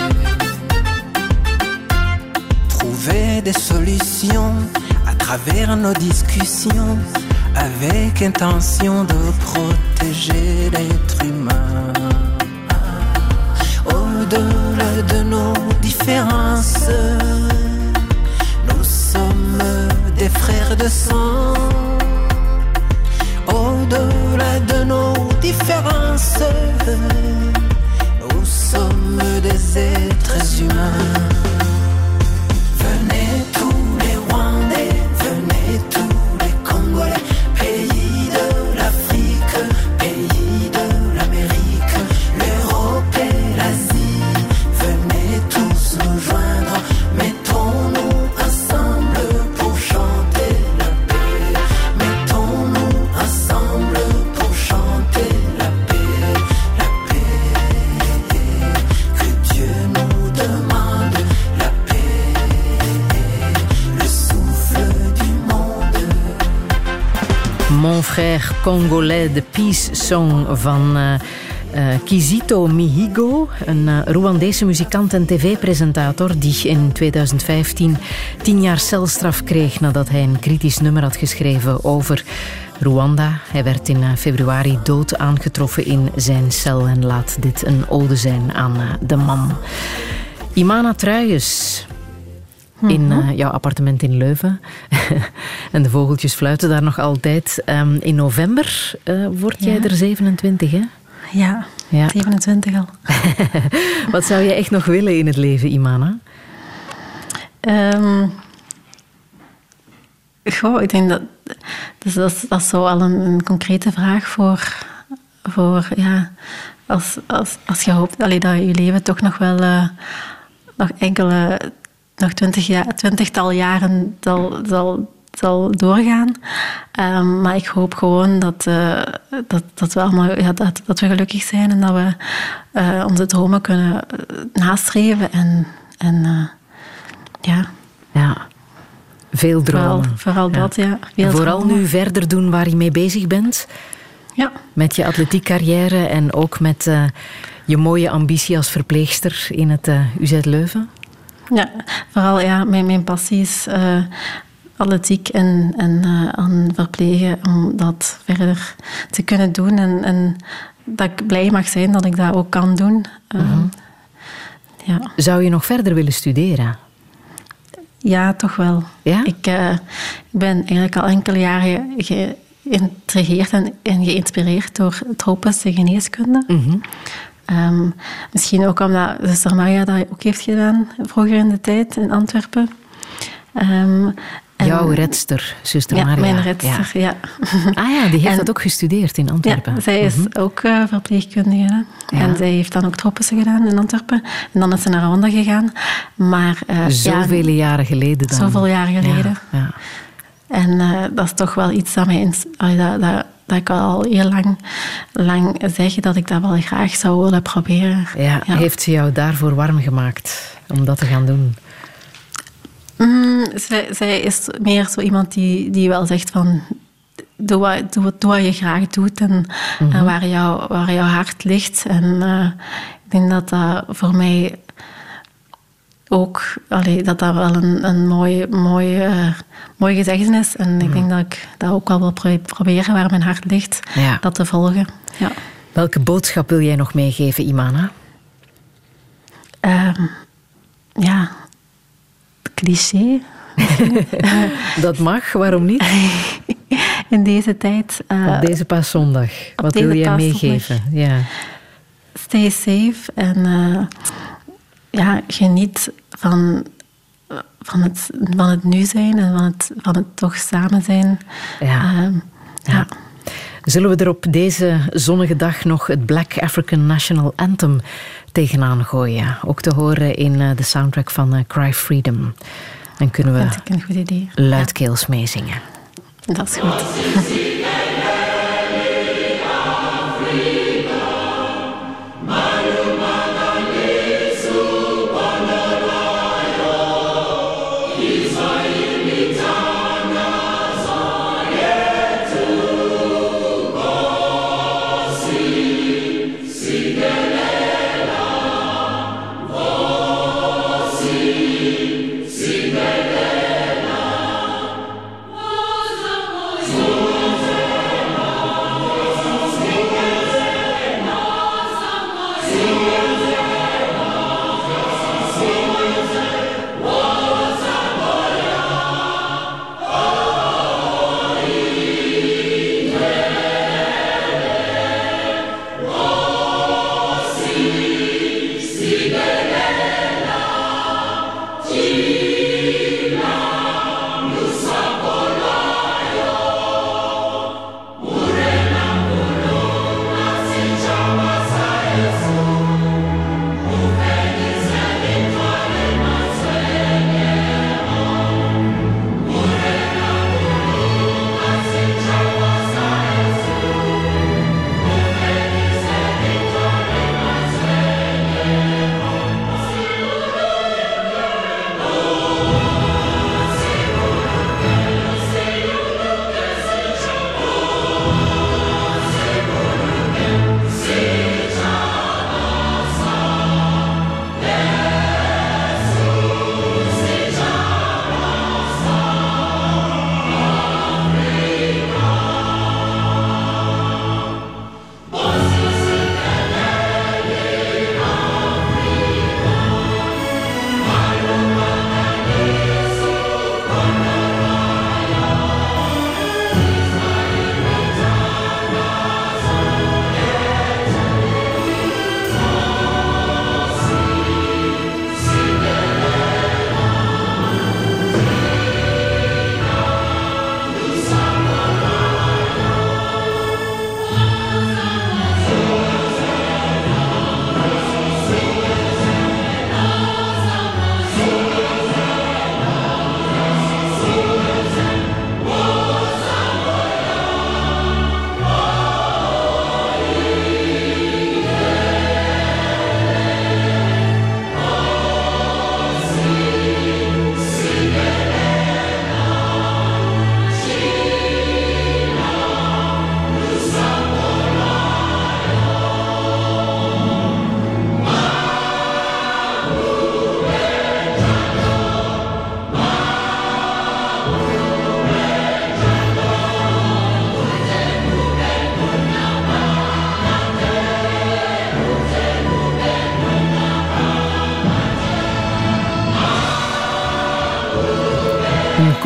Trouver des solutions à travers nos discussions avec intention de protéger l'être humain. Au-delà de nos différences, nous sommes des frères de sang. Nos différences, nous sommes des êtres humains. Congolais, de Peace Song van eh, eh, Kizito Mihigo, een uh, Rwandese muzikant en tv-presentator die in 2015 tien jaar celstraf kreeg nadat hij een kritisch nummer had geschreven over Rwanda. Hij werd in februari dood aangetroffen in zijn cel en laat dit een ode zijn aan de man. Imana Truijens, in uh, jouw appartement in Leuven. en de vogeltjes fluiten daar nog altijd. Um, in november uh, word jij Ja. er 27, hè? Ja, Ja. 27 al. Wat zou je echt nog willen in het leven, Imana? Ehm goh, ik denk dat... Dus dat, is, dat is zo al een, een concrete vraag voor... voor ja, als, als, als je hoopt allee, dat je leven toch nog wel... eh, nog enkele... Nog twintig jaar, twintigtal jaren zal, zal, zal doorgaan. Ehm, maar ik hoop gewoon dat, eh, dat, dat, we allemaal, ja, dat, dat we gelukkig zijn en dat we eh, onze dromen kunnen eh, nastreven. En, en ja, Ja. Veel Vooral- dromen. vooral dat, ja. Veel En vooral dromen. nu verder doen waar je mee bezig bent. Ja. Met je atletiekcarrière en ook met je mooie ambitie als verpleegster in het UZ Leuven. Ja, vooral ja, mijn, mijn passie is atletiek en, en eh, aan verplegen om dat verder te kunnen doen. En, en dat ik blij mag zijn dat ik dat ook kan doen. Eh, ja. Zou je nog verder willen studeren? ja, toch wel. Ja? Ik, eh, ben eigenlijk al enkele jaren ge- geïntrigeerd en, en geïnspireerd door tropische geneeskunde. Mhm. Ehm, misschien ook omdat zuster Maria dat ook heeft gedaan vroeger in de tijd in Antwerpen. Ehm, en- Jouw redster, zuster ja, Maria. mijn redster, ja. Ah ja, die heeft En- dat ook gestudeerd in Antwerpen. Ja, zij is Mhm. ook eh, verpleegkundige. Ja. En zij heeft dan ook tropische gedaan in Antwerpen. En dan is ze naar Rwanda gegaan. Maar eh, Zoveel ja, jaren geleden dan. Zoveel jaren geleden. En eh, dat is toch wel iets dat, mij dat, dat, dat ik al heel lang, lang zeg dat ik dat wel graag zou willen proberen. Ja, Heeft ze jou daarvoor warm gemaakt om dat te gaan doen? Mm, zij, zij is meer zo iemand die, die wel zegt van... Doe wat, doe, wat- doe wat je graag doet en, Mhm. en waar, jou, waar jouw hart ligt. En eh, ik denk dat dat voor mij ook... Allee, dat dat wel een, een mooi, mooi, eh, mooi gezegd is. En Mhm. ik denk dat ik dat ook wel wil pro- proberen waar mijn hart ligt. Ja. Dat te volgen. Ja. Welke boodschap wil jij nog meegeven, Imana? Ehm, ja, cliché. Dat mag, waarom niet? In deze tijd. eh, Op deze paaszondag. Wat wil jij meegeven? Ja. stay safe en eh, ja, geniet van, van, het, van het nu zijn en van het, van het toch samen zijn. Ja. Ehm, ja. Zullen we er op deze zonnige dag nog het Black African National Anthem tegenaan gooien? Ook te horen in eh, de soundtrack van eh, Cry Freedom. Dan kunnen we luidkeels meezingen. Dat is goed.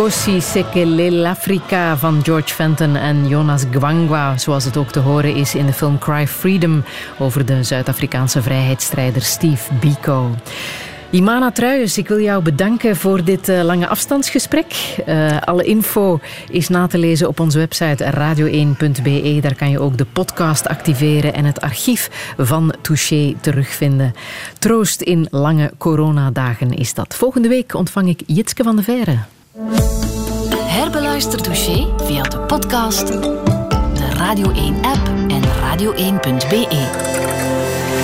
Nkosi Sekele l'Africa van George Fenton en Jonas Gwangwa, zoals het ook te horen is in de film Cry Freedom over de Zuid-Afrikaanse vrijheidsstrijder Steve Biko. Imana Truijens, ik wil jou bedanken voor dit eh, lange afstandsgesprek. Eh, alle info is na te lezen op onze website radio1.be. Daar kan je ook de podcast activeren en het archief van Touché terugvinden. Troost in lange coronadagen is dat. Volgende week ontvang ik Jitske van de Verre. Herbeluister Touché via de podcast, de Radio 1-app en radio1.be.